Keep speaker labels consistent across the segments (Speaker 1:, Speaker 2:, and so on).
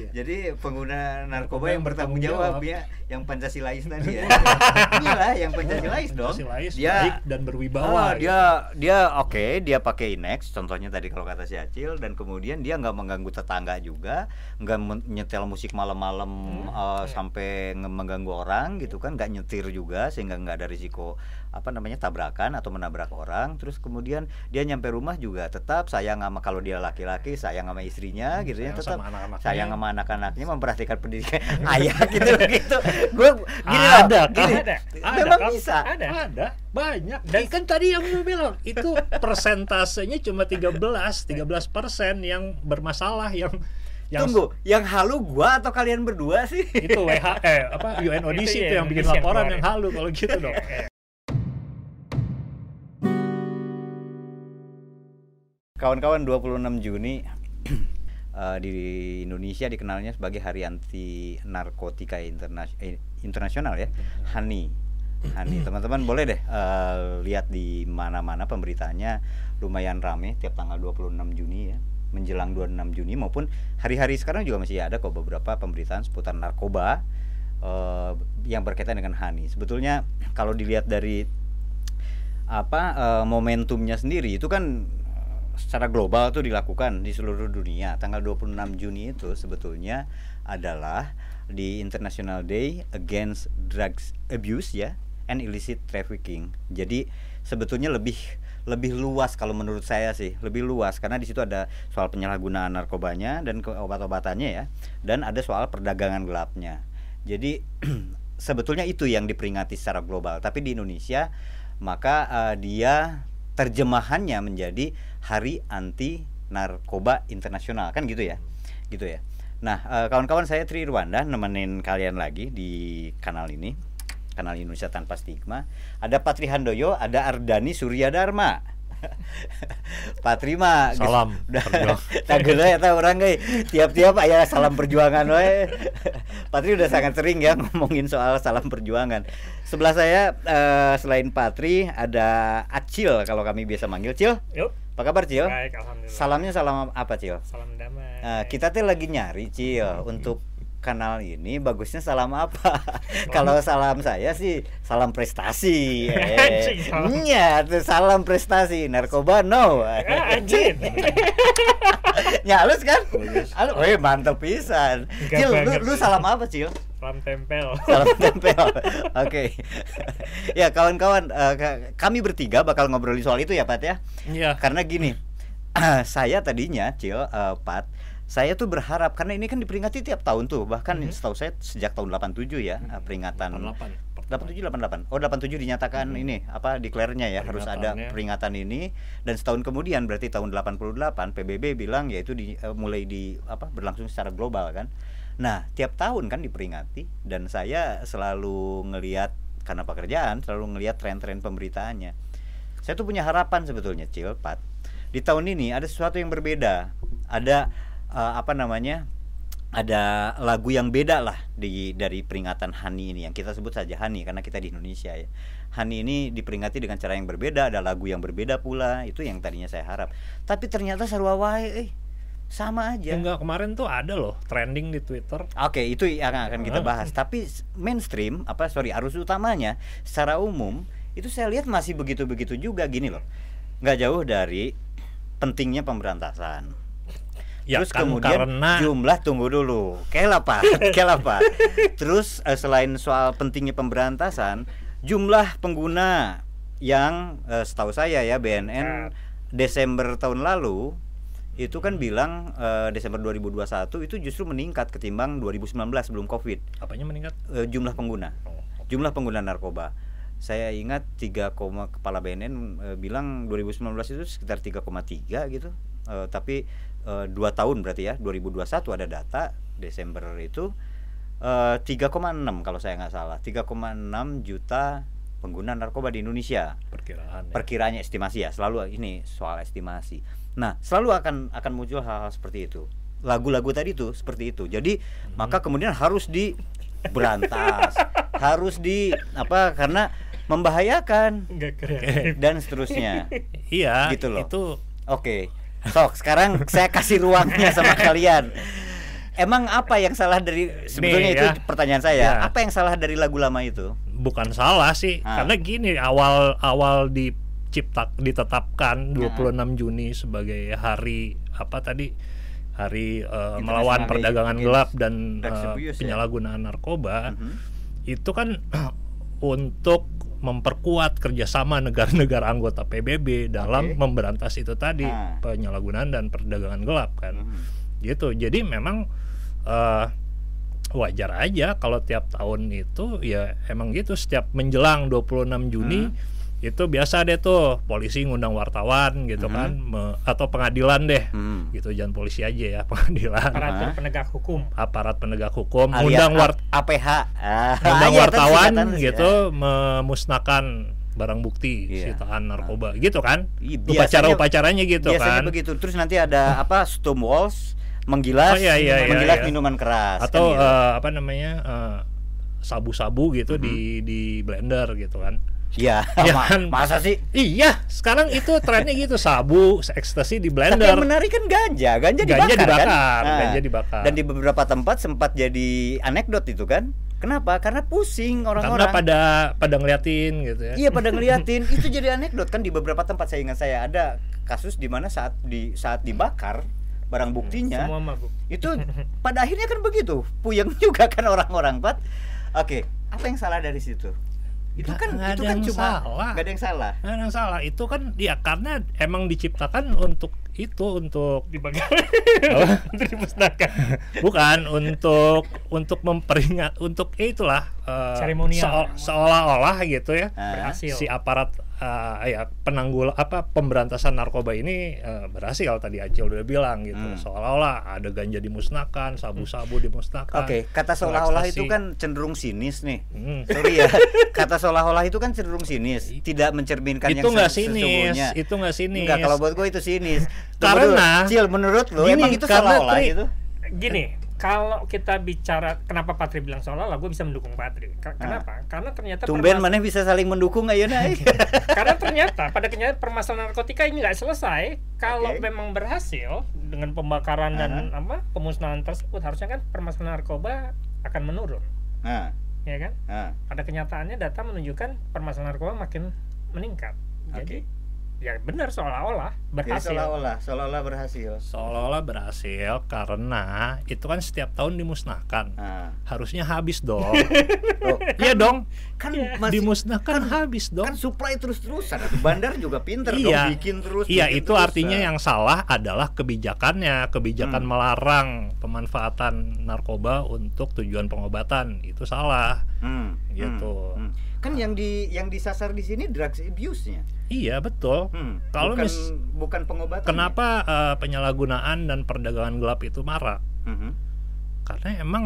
Speaker 1: Iya.
Speaker 2: Jadi pengguna narkoba
Speaker 1: Narkoba
Speaker 2: yang
Speaker 1: yang
Speaker 2: bertanggung jawab
Speaker 1: jawab.
Speaker 2: ya, yang Pancasilais tadi ya. Iyalah yang Pancasilais dong.
Speaker 1: Pancasilais,
Speaker 2: Dia
Speaker 1: baik dan berwibawa.
Speaker 2: Ah,
Speaker 1: gitu.
Speaker 2: dia dia oke, dia pakai Inex contohnya tadi kalau kata si Acil dan kemudian dia nggak mengganggu tetangga juga, nggak men- nyetel musik malam-malam eh, sampai nge- mengganggu orang gitu kan, nggak nyetir juga sehingga nggak ada risiko apa namanya tabrakan atau menabrak orang. Terus kemudian dia nyampe rumah juga tetap sayang sama kalau dia laki-laki sayang sama istrinya gitu ya, tetap
Speaker 1: sama anak-anaknya.
Speaker 2: sayang sama anak-anaknya memperhatikan pendidikan ayah gitu gitu. Gue gini loh,
Speaker 1: Ada,
Speaker 2: gini,
Speaker 1: ada, ada,
Speaker 2: memang
Speaker 1: Kang.
Speaker 2: bisa.
Speaker 1: Ada, ada, banyak. Dan kan tadi yang gue bilang itu persentasenya cuma 13, 13 persen yang bermasalah yang yang
Speaker 2: Tunggu, yang halu gua atau kalian berdua sih?
Speaker 1: itu WH eh apa UNODC
Speaker 3: Itu
Speaker 1: itu,
Speaker 3: ya,
Speaker 1: yang bikin laporan yang
Speaker 3: ya.
Speaker 1: halu kalau gitu dong.
Speaker 2: Kawan-kawan 26 Juni eh, di Indonesia dikenalnya sebagai Hari Anti Narkotika Interna- eh, Internasional ya, HANI. HANI. Teman-teman boleh deh eh, lihat di mana-mana pemberitaannya lumayan rame tiap tanggal 26 Juni ya. Menjelang 26 Juni maupun hari-hari sekarang juga masih ada kok beberapa pemberitaan seputar narkoba eh, yang berkaitan dengan HANI. Sebetulnya kalau dilihat dari apa eh, momentumnya sendiri itu kan secara global tuh dilakukan di seluruh dunia. Tanggal 26 Juni itu sebetulnya adalah di International Day Against Drugs Abuse ya and Illicit Trafficking. Jadi sebetulnya lebih lebih luas kalau menurut saya sih, lebih luas karena di situ ada soal penyalahgunaan narkobanya dan obat-obatannya ya dan ada soal perdagangan gelapnya. Jadi sebetulnya itu yang diperingati secara global, tapi di Indonesia maka eh, dia terjemahannya menjadi Hari Anti Narkoba Internasional kan gitu ya, gitu ya. Nah eh, kawan-kawan saya Tri Rwanda nemenin kalian lagi di kanal ini, kanal Indonesia tanpa stigma. Ada Patri Handoyo, ada Ardani Surya Dharma. Patri mah geus-
Speaker 1: Salam
Speaker 2: tagel ya tahu orang ge tiap-tiap aya salam perjuangan we. Patri udah sangat sering ya ngomongin soal salam perjuangan. Sebelah saya eh, selain Patri ada Acil kalau kami biasa manggil Cil.
Speaker 3: Yuk,
Speaker 2: Apa kabar Cil?
Speaker 3: baik, alhamdulillah.
Speaker 2: Salamnya salam apa Cil?
Speaker 3: Salam damai.
Speaker 2: Nah, kita tuh lagi nyari Cil untuk kanal ini bagusnya salam apa? Kalau salam saya sih salam prestasi. Eh. Iya, tuh salam prestasi. Narkoba no.
Speaker 3: Ah, anjing.
Speaker 2: Nyalus kan? Halo, weh mantep pisan. Cil, lu, lu salam apa, Cil?
Speaker 3: Salam tempel.
Speaker 2: Salam tempel. Oke. ya, kawan-kawan, ka- kami bertiga bakal ngobrolin soal itu ya, Pat ya.
Speaker 1: Iya.
Speaker 2: Karena gini, saya tadinya, Cil, eh, Pat, saya tuh berharap karena ini kan diperingati tiap tahun tuh, bahkan
Speaker 1: Mhm.
Speaker 2: setahu saya sejak tahun 87 ya, eh, peringatan
Speaker 1: 88.
Speaker 2: 87 88. Oh, 87 dinyatakan ini apa declare-nya ya harus ada peringatan ini dan setahun kemudian berarti tahun 88 PBB bilang yaitu di eh, mulai di apa berlangsung secara global kan. Nah, tiap tahun kan diperingati dan saya selalu ngelihat karena pekerjaan selalu ngelihat tren-tren pemberitaannya. Saya tuh punya harapan sebetulnya Cil, Pat. Di tahun ini ada sesuatu yang berbeda. Ada eh, apa namanya? ada lagu yang beda lah di dari peringatan Hani ini yang kita sebut saja Hani karena kita di Indonesia ya. Hani ini diperingati dengan cara yang berbeda, ada lagu yang berbeda pula, itu yang tadinya saya harap. Tapi ternyata sarua wae eh sama aja.
Speaker 1: Enggak kemarin tuh ada loh trending di Twitter.
Speaker 2: Oke, itu yang akan kita bahas. Tapi mainstream apa sorry arus utamanya secara umum itu saya lihat masih begitu-begitu juga gini loh. nggak jauh dari pentingnya pemberantasan.
Speaker 1: Ya
Speaker 2: Terus
Speaker 1: kan
Speaker 2: kemudian
Speaker 1: karena
Speaker 2: jumlah tunggu dulu. Kayak apa? Kayak apa? Terus eh, selain soal pentingnya pemberantasan, jumlah pengguna yang eh, setahu saya ya BNN Desember tahun lalu itu kan bilang eh, Desember 2021 itu justru meningkat ketimbang 2019 sebelum Covid
Speaker 1: apanya meningkat?
Speaker 2: eh, jumlah pengguna.
Speaker 1: Oh,
Speaker 2: Jumlah pengguna narkoba. Saya ingat 3, koma- kepala BNN eh, bilang 2019 itu sekitar 3,3 gitu. Eh, tapi dua tahun berarti ya 2021 ada data Desember itu eh, 3,6 kalau saya nggak salah 3,6 juta pengguna narkoba di Indonesia
Speaker 1: perkiraan. ya.
Speaker 2: perkiranya estimasi ya selalu ini soal estimasi nah selalu akan akan muncul hal-hal seperti itu lagu-lagu tadi tuh seperti itu jadi maka kemudian harus diberantas harus di apa karena membahayakan
Speaker 3: Enggak kreatif.
Speaker 2: dan seterusnya
Speaker 1: Iya,
Speaker 2: Gitu loh.
Speaker 1: itu
Speaker 2: oke sok sekarang saya kasih ruangnya sama kalian emang apa yang salah dari sebetulnya itu
Speaker 1: ya.
Speaker 2: pertanyaan saya.
Speaker 1: Ya.
Speaker 2: Apa yang salah dari lagu lama itu?
Speaker 1: bukan salah sih
Speaker 2: Ah.
Speaker 1: karena gini awal awal dicipta ditetapkan 26 Juni sebagai hari apa tadi hari
Speaker 2: International
Speaker 1: melawan perdagangan gelap dan eh,
Speaker 2: Abuse, ya?
Speaker 1: penyalahgunaan narkoba
Speaker 2: Mhm.
Speaker 1: itu kan untuk memperkuat kerjasama negara-negara anggota PBB dalam
Speaker 2: Oke.
Speaker 1: memberantas itu tadi
Speaker 2: Ah.
Speaker 1: penyalahgunaan dan perdagangan gelap kan
Speaker 2: Mhm.
Speaker 1: gitu jadi memang eh, wajar aja kalau tiap tahun itu ya emang gitu setiap menjelang 26 Juni itu biasa deh tuh polisi ngundang wartawan gitu
Speaker 2: Hmm.
Speaker 1: kan me- atau pengadilan deh
Speaker 2: Hmm.
Speaker 1: gitu jangan polisi aja ya pengadilan
Speaker 3: aparatur
Speaker 2: Aha.
Speaker 3: penegak hukum
Speaker 1: aparat penegak hukum
Speaker 2: Alias
Speaker 1: ngundang war
Speaker 2: A- APH. Ah,
Speaker 1: ngundang
Speaker 2: iya,
Speaker 1: wartawan gitu memusnahkan barang bukti
Speaker 2: Iya.
Speaker 1: sitaan narkoba gitu kan
Speaker 2: Iya,
Speaker 1: upacara-upacaranya gitu
Speaker 2: Biasanya
Speaker 1: kan
Speaker 2: begitu. Terus nanti ada apa? Stonewalls menggilas,
Speaker 1: Oh, iya, iya, iya,
Speaker 2: menggilas
Speaker 1: iya.
Speaker 2: minuman keras.
Speaker 1: atau
Speaker 2: kan gitu.
Speaker 1: eh, apa namanya eh, sabu-sabu gitu di di blender gitu kan
Speaker 2: Iya,
Speaker 1: ya kan?
Speaker 2: masa sih?
Speaker 1: iya sekarang itu trennya gitu sabu ekstasi di
Speaker 2: Tapi
Speaker 1: blender
Speaker 2: yang menarik kan ganja, ganja,
Speaker 1: Ganja
Speaker 2: dibakar,
Speaker 1: dibakar,
Speaker 2: kan? Nah,
Speaker 1: ganja dibakar.
Speaker 2: Dan di beberapa tempat sempat jadi anekdot itu kan? Kenapa? Karena pusing
Speaker 1: karena
Speaker 2: orang-orang.
Speaker 1: pada pada ngeliatin gitu ya
Speaker 2: Iya pada ngeliatin itu jadi anekdot kan di beberapa tempat saya ingat saya ada kasus di mana saat di saat dibakar barang buktinya
Speaker 3: semua mabuk
Speaker 2: itu pada akhirnya kan begitu puyeng juga kan orang-orang Pat oke apa yang salah dari situ itu kan
Speaker 1: nggak
Speaker 2: itu
Speaker 1: ada
Speaker 2: kan
Speaker 1: yang
Speaker 2: cuma
Speaker 1: salah.
Speaker 2: nggak ada yang salah
Speaker 1: Nah, yang salah itu kan ya karena emang diciptakan untuk itu untuk
Speaker 3: dibagi
Speaker 1: Apa?
Speaker 3: untuk dimusnahkan
Speaker 1: bukan untuk untuk memperingat untuk ya itulah eh,
Speaker 3: Seremonial.
Speaker 1: seo- seolah-olah gitu ya
Speaker 2: Ah,
Speaker 3: berhasil
Speaker 1: si aparat eh, ya penanggul apa pemberantasan narkoba ini eh, berhasil tadi Acil udah bilang gitu
Speaker 2: Hmm.
Speaker 1: seolah-olah ada ganja dimusnahkan sabu-sabu dimusnahkan
Speaker 2: oke kata
Speaker 1: atau
Speaker 2: seolah-olah itu kan cenderung sinis nih
Speaker 1: Hmm.
Speaker 2: sorry ya kata seolah-olah itu kan cenderung sinis tidak mencerminkan
Speaker 1: itu
Speaker 2: yang
Speaker 1: nggak sinis itu nggak sinis
Speaker 2: Enggak, kalau buat gue itu sinis.
Speaker 1: Karena-
Speaker 2: Cil menurut lo
Speaker 1: Gini,
Speaker 2: emang itu seolah-olah gitu?
Speaker 3: gini kalau kita bicara kenapa Patri bilang seolah-olah gue bisa mendukung Patri. Ka- kenapa? Karena ternyata
Speaker 2: Ah. Tumben mana bisa saling mendukung naik.
Speaker 3: karena ternyata pada kenyataan permasalahan narkotika ini nggak selesai. Kalau
Speaker 2: Oke.
Speaker 3: memang berhasil dengan pembakaran dan apa pemusnahan tersebut harusnya kan permasalahan narkoba akan menurun.
Speaker 2: Nah,
Speaker 3: ya kan?
Speaker 2: Nah,
Speaker 3: pada kenyataannya data menunjukkan permasalahan narkoba makin meningkat. Jadi ya benar seolah-olah
Speaker 2: jadi
Speaker 3: berhasil
Speaker 2: seolah-olah, seolah-olah berhasil.
Speaker 1: seolah-olah berhasil karena itu kan setiap tahun dimusnahkan
Speaker 2: Nah,
Speaker 1: harusnya habis dong
Speaker 2: loh,
Speaker 1: iya dong
Speaker 2: kan
Speaker 3: Iya.
Speaker 2: masih
Speaker 1: dimusnahkan habis dong
Speaker 2: kan supply terus-terusan. Bandar juga pinter
Speaker 1: Iya.
Speaker 2: dong bikin terus.
Speaker 1: Iya
Speaker 2: bikin
Speaker 1: itu
Speaker 2: terus.
Speaker 1: artinya
Speaker 2: Nah,
Speaker 1: yang salah adalah kebijakannya kebijakan
Speaker 2: Hmm.
Speaker 1: melarang pemanfaatan narkoba untuk tujuan pengobatan itu salah
Speaker 2: hmm,
Speaker 1: gitu.
Speaker 2: hmm, hmm. Kan yang di yang disasar di sini drugs abuse-nya.
Speaker 1: Iya betul
Speaker 2: Hmm,
Speaker 1: Kalau
Speaker 2: bukan
Speaker 1: mis-
Speaker 2: bukan pengobatan.
Speaker 1: kenapa eh, penyalahgunaan dan perdagangan gelap itu marak
Speaker 2: Mhm.
Speaker 1: karena emang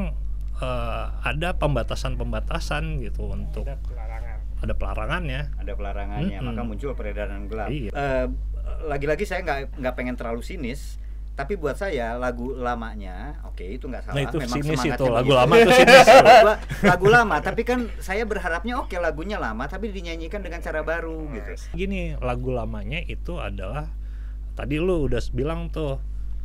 Speaker 1: eh, ada pembatasan-pembatasan gitu untuk
Speaker 3: ada pelarangan
Speaker 1: ada pelarangannya
Speaker 2: ada pelarangannya
Speaker 1: Mm-mm.
Speaker 2: maka muncul peredaran gelap
Speaker 1: Iya.
Speaker 2: Eh, lagi-lagi saya nggak nggak pengen terlalu sinis tapi buat saya lagu lamanya oke itu nggak salah
Speaker 1: nah itu
Speaker 2: memang
Speaker 1: sinis
Speaker 2: semangatnya
Speaker 1: itu lagu
Speaker 2: begitu.
Speaker 1: lama
Speaker 2: Gua- lagu lama tapi kan saya berharapnya oke lagunya lama tapi dinyanyikan dengan cara baru gitu
Speaker 1: gini lagu lamanya itu adalah tadi lu udah bilang tuh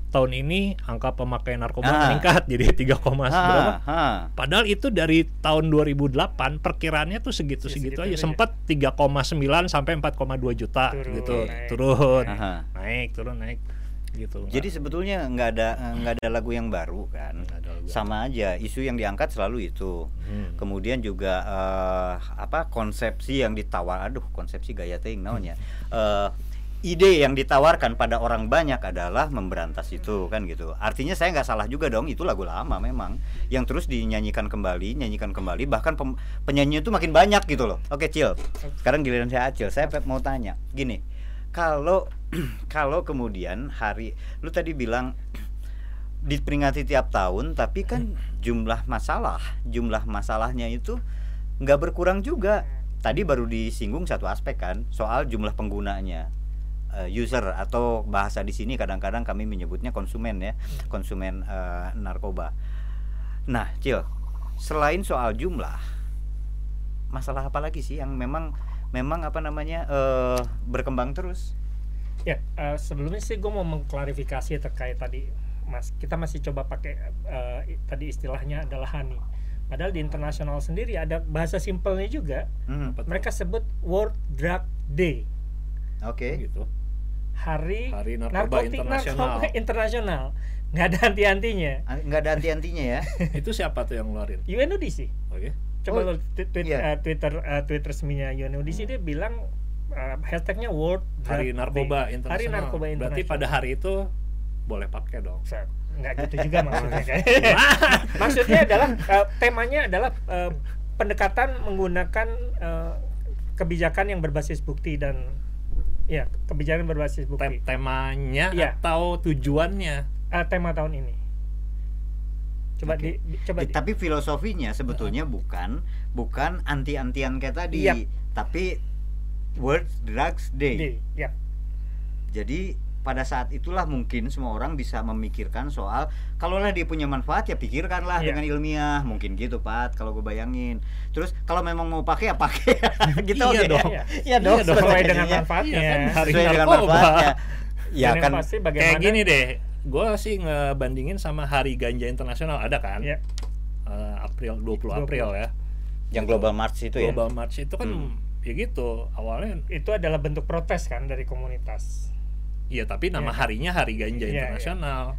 Speaker 1: tahun ini angka pemakaian narkoba
Speaker 2: Ah.
Speaker 1: meningkat jadi 3, berapa
Speaker 2: ha, ha.
Speaker 1: Padahal itu dari tahun 2008 perkiraannya tuh segitu-segitu
Speaker 3: Segitu
Speaker 1: aja
Speaker 3: aja.
Speaker 1: sempat 3,9 sampai 4,2 juta
Speaker 3: Turun,
Speaker 1: gitu.
Speaker 3: naik.
Speaker 1: Turun.
Speaker 2: Aha.
Speaker 1: Naik, turun, naik gitu.
Speaker 2: jadi sebetulnya nggak ada nggak ada lagu yang baru kan?
Speaker 1: Yang
Speaker 2: sama aja isu yang diangkat selalu itu.
Speaker 1: Hmm.
Speaker 2: kemudian juga eh, apa konsepsi yang ditawar aduh konsepsi gaya ting namanya Eh, ide yang ditawarkan pada orang banyak adalah memberantas itu kan gitu. Artinya saya nggak salah juga dong itu lagu lama memang. Yang terus dinyanyikan kembali nyanyikan kembali bahkan penyanyi itu makin banyak gitu loh. Oke cil. Sekarang giliran saya acil saya mau tanya. Gini kalau kalau kemudian hari lu tadi bilang diperingati tiap tahun tapi kan jumlah masalah jumlah masalahnya itu nggak berkurang juga. Tadi baru disinggung satu aspek kan soal jumlah penggunanya eh, user atau bahasa di sini kadang-kadang kami menyebutnya konsumen ya konsumen eh, narkoba. Nah cil selain soal jumlah masalah apa lagi sih yang memang memang apa namanya eh, berkembang terus.
Speaker 3: Ya eh, sebelumnya sih gue mau mengklarifikasi terkait tadi mas. Kita masih coba pakai eh, i- tadi istilahnya adalah honey padahal di internasional sendiri ada bahasa simpelnya juga.
Speaker 2: Hmm,
Speaker 3: mereka sebut World Drug Day.
Speaker 2: Oke.
Speaker 1: gitu.
Speaker 3: Hari,
Speaker 1: Hari Narkoba
Speaker 3: narkotik
Speaker 1: Internasional.
Speaker 3: narkoba internasional. Nggak ada anti-antinya.
Speaker 2: Nggak ada anti-antinya ya.
Speaker 1: itu siapa tuh yang ngeluarin?
Speaker 3: UNODC
Speaker 1: oke
Speaker 3: coba
Speaker 2: Oh,
Speaker 3: lo tweet, tweet,
Speaker 2: iya.
Speaker 3: eh, Twitter eh, tweet resminya UNODC dia bilang eh, hashtagnya World
Speaker 1: hari narkoba internasional.
Speaker 3: Hari narkoba
Speaker 1: berarti pada hari itu boleh pakai dong.
Speaker 3: Set. nggak gitu juga maksudnya. Kan maksudnya adalah eh, temanya adalah eh, pendekatan menggunakan eh, kebijakan yang berbasis bukti dan ya kebijakan berbasis
Speaker 1: Tem-
Speaker 3: bukti
Speaker 1: temanya
Speaker 3: Iya.
Speaker 1: atau tujuannya?
Speaker 3: Eh, tema tahun ini coba
Speaker 2: Oke.
Speaker 3: di, di- coba
Speaker 2: Eh,
Speaker 3: di,
Speaker 2: Tapi filosofinya sebetulnya bukan bukan anti-antian kayak tadi,
Speaker 3: Iya.
Speaker 2: tapi World Drugs Day.
Speaker 3: di ya
Speaker 2: Jadi pada saat itulah mungkin semua orang bisa memikirkan soal kalaulah dia punya manfaat ya pikirkanlah
Speaker 3: Iya.
Speaker 2: dengan ilmiah. Mungkin gitu Pat kalau gue bayangin. Terus kalau memang mau pakai ya pakai. Gitu
Speaker 1: Iya
Speaker 2: oke.
Speaker 1: dong.
Speaker 2: Iya
Speaker 3: Iya
Speaker 2: dong
Speaker 3: sesuai
Speaker 2: sesuai
Speaker 3: dengan manfaatnya.
Speaker 1: Iya kan, hari
Speaker 2: sesuai dengan manfaatnya. Ya
Speaker 3: Dan
Speaker 2: kan?
Speaker 3: pasti bagaimana?
Speaker 1: kayak gini deh gue sih ngebandingin sama hari ganja internasional ada kan?
Speaker 3: Ya
Speaker 1: Eh, April 20 April ya.
Speaker 2: Yang Global March itu ya?
Speaker 1: Global March itu kan
Speaker 2: Hmm.
Speaker 1: ya gitu awalnya.
Speaker 3: Itu adalah bentuk protes kan dari komunitas.
Speaker 1: Iya tapi nama
Speaker 3: Iya.
Speaker 1: harinya hari ganja
Speaker 3: Iya, iya.
Speaker 1: internasional.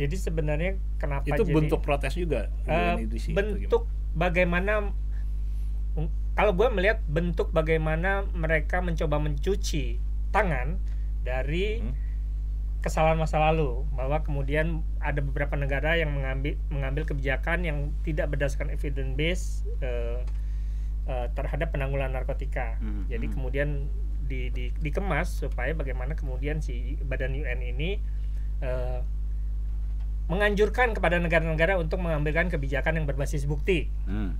Speaker 3: Jadi sebenarnya kenapa
Speaker 1: itu
Speaker 3: jadi,
Speaker 1: bentuk protes juga itu
Speaker 3: bentuk bagaimana kalau gue melihat bentuk bagaimana mereka mencoba mencuci tangan dari
Speaker 1: Hmm.
Speaker 3: Kesalahan masa lalu bahwa kemudian ada beberapa negara yang mengambil mengambil kebijakan yang tidak berdasarkan evidence base eh, eh, terhadap penanggulangan narkotika
Speaker 2: Hmm,
Speaker 3: jadi
Speaker 2: hmm.
Speaker 3: kemudian di, di- dikemas supaya bagaimana kemudian si badan UN ini eh, menganjurkan kepada negara-negara untuk mengambilkan kebijakan yang berbasis bukti
Speaker 2: Hmm.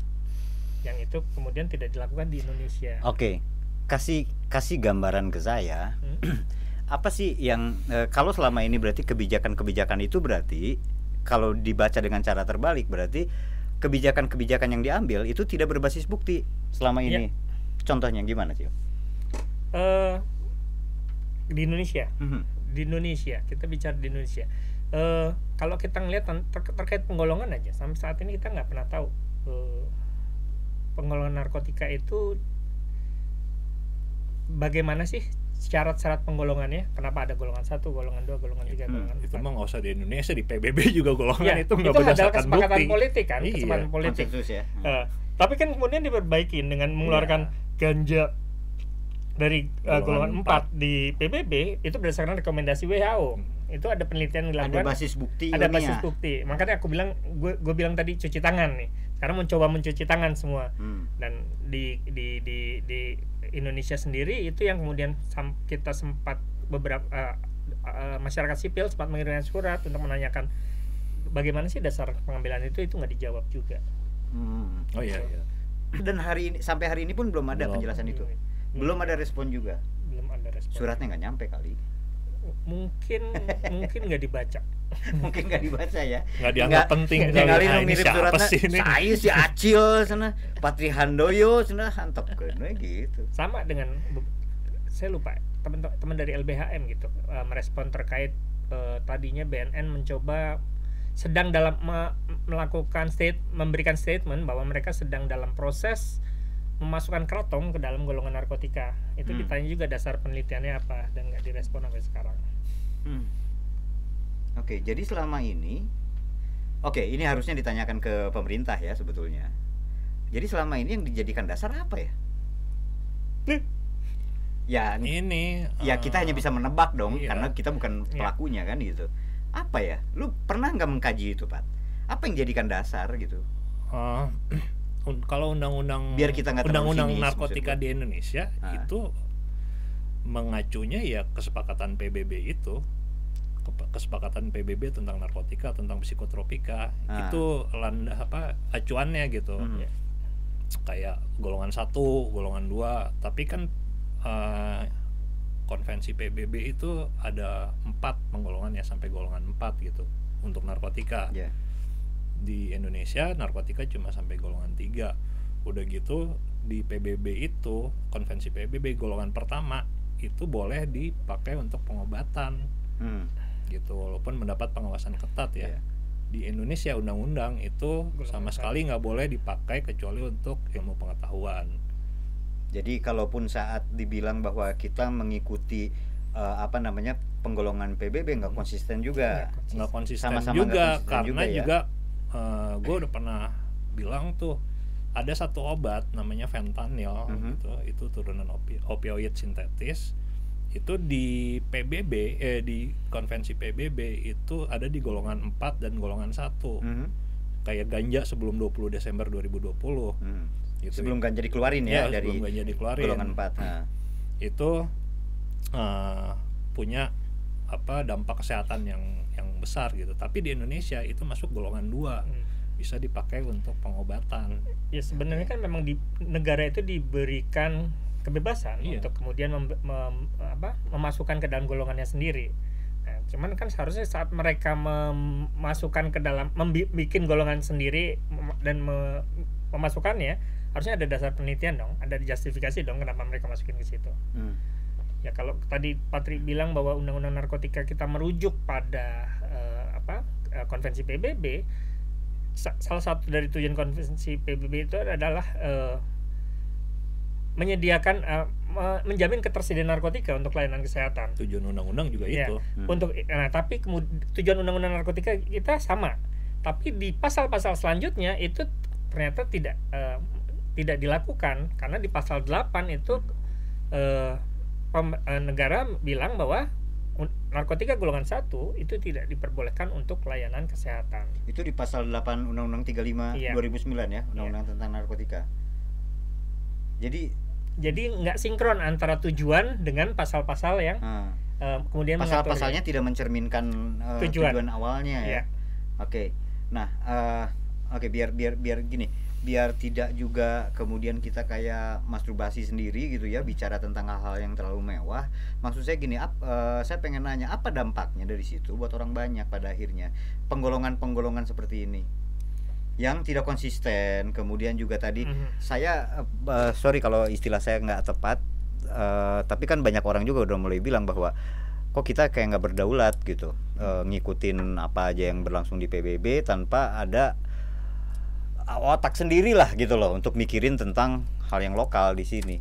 Speaker 3: yang itu kemudian tidak dilakukan di Indonesia.
Speaker 2: Oke, kasih kasih gambaran ke saya.
Speaker 3: Hmm.
Speaker 2: Apa sih yang eh, kalau selama ini berarti kebijakan-kebijakan itu berarti kalau dibaca dengan cara terbalik berarti kebijakan-kebijakan yang diambil itu tidak berbasis bukti selama
Speaker 3: Iya.
Speaker 2: ini. Contohnya gimana sih?
Speaker 3: Eh, di Indonesia,
Speaker 2: Mhm.
Speaker 3: di Indonesia kita bicara di Indonesia. Eh, kalau kita ngelihat ter- terkait penggolongan aja, sampai saat ini kita nggak pernah tahu eh, penggolongan narkotika itu bagaimana sih syarat-syarat penggolongannya? Kenapa ada golongan satu, golongan dua, golongan tiga,
Speaker 2: Hmm,
Speaker 3: golongan
Speaker 1: itu
Speaker 3: empat?
Speaker 1: mah nggak usah di Indonesia di PBB juga golongan
Speaker 3: Ya,
Speaker 1: itu nggak
Speaker 3: adalah
Speaker 1: berdasarkan
Speaker 3: kesepakatan
Speaker 1: bukti
Speaker 3: politik kan,
Speaker 1: Iya.
Speaker 3: kesepakatan politik.
Speaker 2: Konsensus ya.
Speaker 3: Eh, tapi kan kemudian diperbaikin dengan mengeluarkan ganja dari uh,
Speaker 1: Golongan
Speaker 3: golongan 4 di PBB itu berdasarkan rekomendasi WHO. Itu ada penelitian yang
Speaker 2: Ada
Speaker 3: dilakukan
Speaker 2: basis bukti
Speaker 3: ada
Speaker 2: ilmiah.
Speaker 3: basis bukti. Makanya aku bilang gue gue bilang tadi cuci tangan nih. Sekarang mencoba mencuci tangan semua.
Speaker 2: Hmm.
Speaker 3: Dan di di di di Indonesia sendiri itu yang kemudian sam- kita sempat beberapa uh, uh, masyarakat sipil sempat mengirimkan surat untuk menanyakan bagaimana sih dasar pengambilan itu itu nggak dijawab juga.
Speaker 2: Hmm.
Speaker 1: oh iya, iya.
Speaker 2: Dan hari ini sampai hari ini pun belum ada
Speaker 1: Belum.
Speaker 2: penjelasan itu.
Speaker 3: Hmm.
Speaker 2: Belum ada respon juga.
Speaker 3: belum ada respon.
Speaker 2: Suratnya nggak nyampe kali.
Speaker 3: Mungkin mungkin nggak dibaca.
Speaker 2: Mungkin nggak dibaca ya.
Speaker 1: nggak dianggap penting.
Speaker 2: Nggak
Speaker 1: kali.
Speaker 2: kali
Speaker 1: Ah,
Speaker 2: nu
Speaker 1: ini
Speaker 2: ngirim
Speaker 1: siapa
Speaker 2: suratnya
Speaker 1: sih ini?
Speaker 2: Saya si Acil sana. Patri Handoyo sana. Hantap kene gitu.
Speaker 3: Sama dengan saya lupa teman-teman dari LBHM gitu eh, merespon terkait eh, tadinya BNN mencoba sedang dalam me- melakukan state memberikan statement bahwa mereka sedang dalam proses memasukkan keraton ke dalam golongan narkotika itu
Speaker 2: Hmm.
Speaker 3: ditanya juga dasar penelitiannya apa dan nggak direspon sampai sekarang
Speaker 2: Hmm. Oke, jadi selama ini Oke, ini harusnya ditanyakan ke pemerintah ya sebetulnya. Jadi selama ini yang dijadikan dasar apa ya? Ya,
Speaker 1: ini
Speaker 2: ya kita
Speaker 1: eh,
Speaker 2: hanya bisa menebak dong
Speaker 1: iya.
Speaker 2: karena kita bukan
Speaker 3: Iya.
Speaker 2: pelakunya kan gitu. Apa ya? Lu pernah nggak mengkaji itu, Pak? Apa yang jadikan dasar gitu?
Speaker 1: eh, un- kalau undang-undang
Speaker 2: Biar kita nggak
Speaker 1: undang-undang narkotika di Indonesia
Speaker 2: Ah.
Speaker 1: itu mengacunya ya kesepakatan PBB itu kesepakatan PBB tentang narkotika tentang psikotropika
Speaker 2: Ah.
Speaker 1: itu landa apa acuannya gitu
Speaker 2: Hmm.
Speaker 3: Ya.
Speaker 1: kayak golongan satu golongan dua tapi kan eh, konvensi PBB itu ada empat penggolongannya sampai golongan empat gitu untuk narkotika
Speaker 2: Ya.
Speaker 1: Di Indonesia narkotika cuma sampai golongan 3 udah gitu di PBB itu konvensi PBB golongan pertama itu boleh dipakai untuk pengobatan
Speaker 2: Hmm.
Speaker 1: gitu walaupun mendapat pengawasan ketat ya
Speaker 2: Iya.
Speaker 1: di Indonesia undang-undang itu sama
Speaker 3: Golongan
Speaker 1: sekali nggak boleh dipakai kecuali untuk ilmu pengetahuan
Speaker 2: Jadi kalaupun saat dibilang bahwa kita mengikuti eh, apa namanya penggolongan PBB nggak konsisten juga.
Speaker 1: nggak konsisten
Speaker 2: Sama-sama
Speaker 1: juga
Speaker 2: nggak konsisten
Speaker 1: karena
Speaker 2: juga ya.
Speaker 1: juga, gue udah pernah bilang tuh ada satu obat namanya fentanyl
Speaker 2: Mhm.
Speaker 1: gitu itu turunan opi- opioid sintetis itu di PBB eh di konvensi PBB itu ada di golongan 4 dan golongan 1
Speaker 2: Mhm.
Speaker 1: kayak ganja sebelum 20 Desember 2020
Speaker 2: Hmm.
Speaker 1: gitu
Speaker 2: Sebelum ganja dikeluarin ya, dari
Speaker 1: sebelum ganja dikeluarin
Speaker 2: golongan 4. Nah,
Speaker 1: itu eh, punya apa dampak kesehatan yang yang besar gitu tapi di Indonesia itu masuk golongan dua
Speaker 3: Hmm.
Speaker 1: bisa dipakai untuk pengobatan
Speaker 3: ya sebenarnya kan memang di negara itu diberikan kebebasan
Speaker 1: Iya.
Speaker 3: untuk kemudian mem- mem- apa, memasukkan ke dalam golongannya sendiri. Nah, cuman kan seharusnya saat mereka memasukkan ke dalam membuat golongan sendiri dan me- memasukkannya harusnya ada dasar penelitian dong, ada justifikasi dong kenapa mereka masukin ke situ.
Speaker 2: hmm.
Speaker 3: Ya kalau tadi Patri bilang bahwa undang-undang narkotika kita merujuk pada eh, apa eh, konvensi PBB, sa- salah satu dari tujuan konvensi PBB itu adalah eh, menyediakan me- menjamin ketersediaan narkotika untuk layanan kesehatan.
Speaker 1: tujuan undang-undang juga
Speaker 3: Iya.
Speaker 1: itu
Speaker 2: Hmm.
Speaker 3: Untuk nah tapi tujuan undang-undang narkotika kita sama, tapi di pasal-pasal selanjutnya itu ternyata tidak eh, tidak dilakukan karena di pasal 8 itu eh, negara bilang bahwa narkotika golongan satu itu tidak diperbolehkan untuk layanan kesehatan.
Speaker 2: Itu di pasal 8 Undang-Undang 35
Speaker 3: Iya.
Speaker 2: 2009 ya, Undang-Undang tentang narkotika. Jadi
Speaker 3: Jadi nggak sinkron antara tujuan dengan pasal-pasal yang
Speaker 2: ah,
Speaker 3: eh, kemudian
Speaker 2: pasal-pasalnya tidak mencerminkan eh,
Speaker 3: Tujuan.
Speaker 2: tujuan. awalnya ya.
Speaker 3: Iya.
Speaker 2: Oke. Nah, eh, oke biar biar biar gini, biar tidak juga kemudian kita kayak masturbasi sendiri gitu ya bicara tentang hal-hal yang terlalu mewah. Maksud saya gini, ap- eh, saya pengen nanya apa dampaknya dari situ buat orang banyak pada akhirnya penggolongan-penggolongan seperti ini yang tidak konsisten. Kemudian juga tadi
Speaker 3: Mhm.
Speaker 2: saya eh, eh, sorry kalau istilah saya nggak tepat, eh, tapi kan banyak orang juga udah mulai bilang bahwa kok kita kayak nggak berdaulat gitu, eh, ngikutin apa aja yang berlangsung di PBB tanpa ada otak sendiri lah gitu loh untuk mikirin tentang hal yang lokal di sini.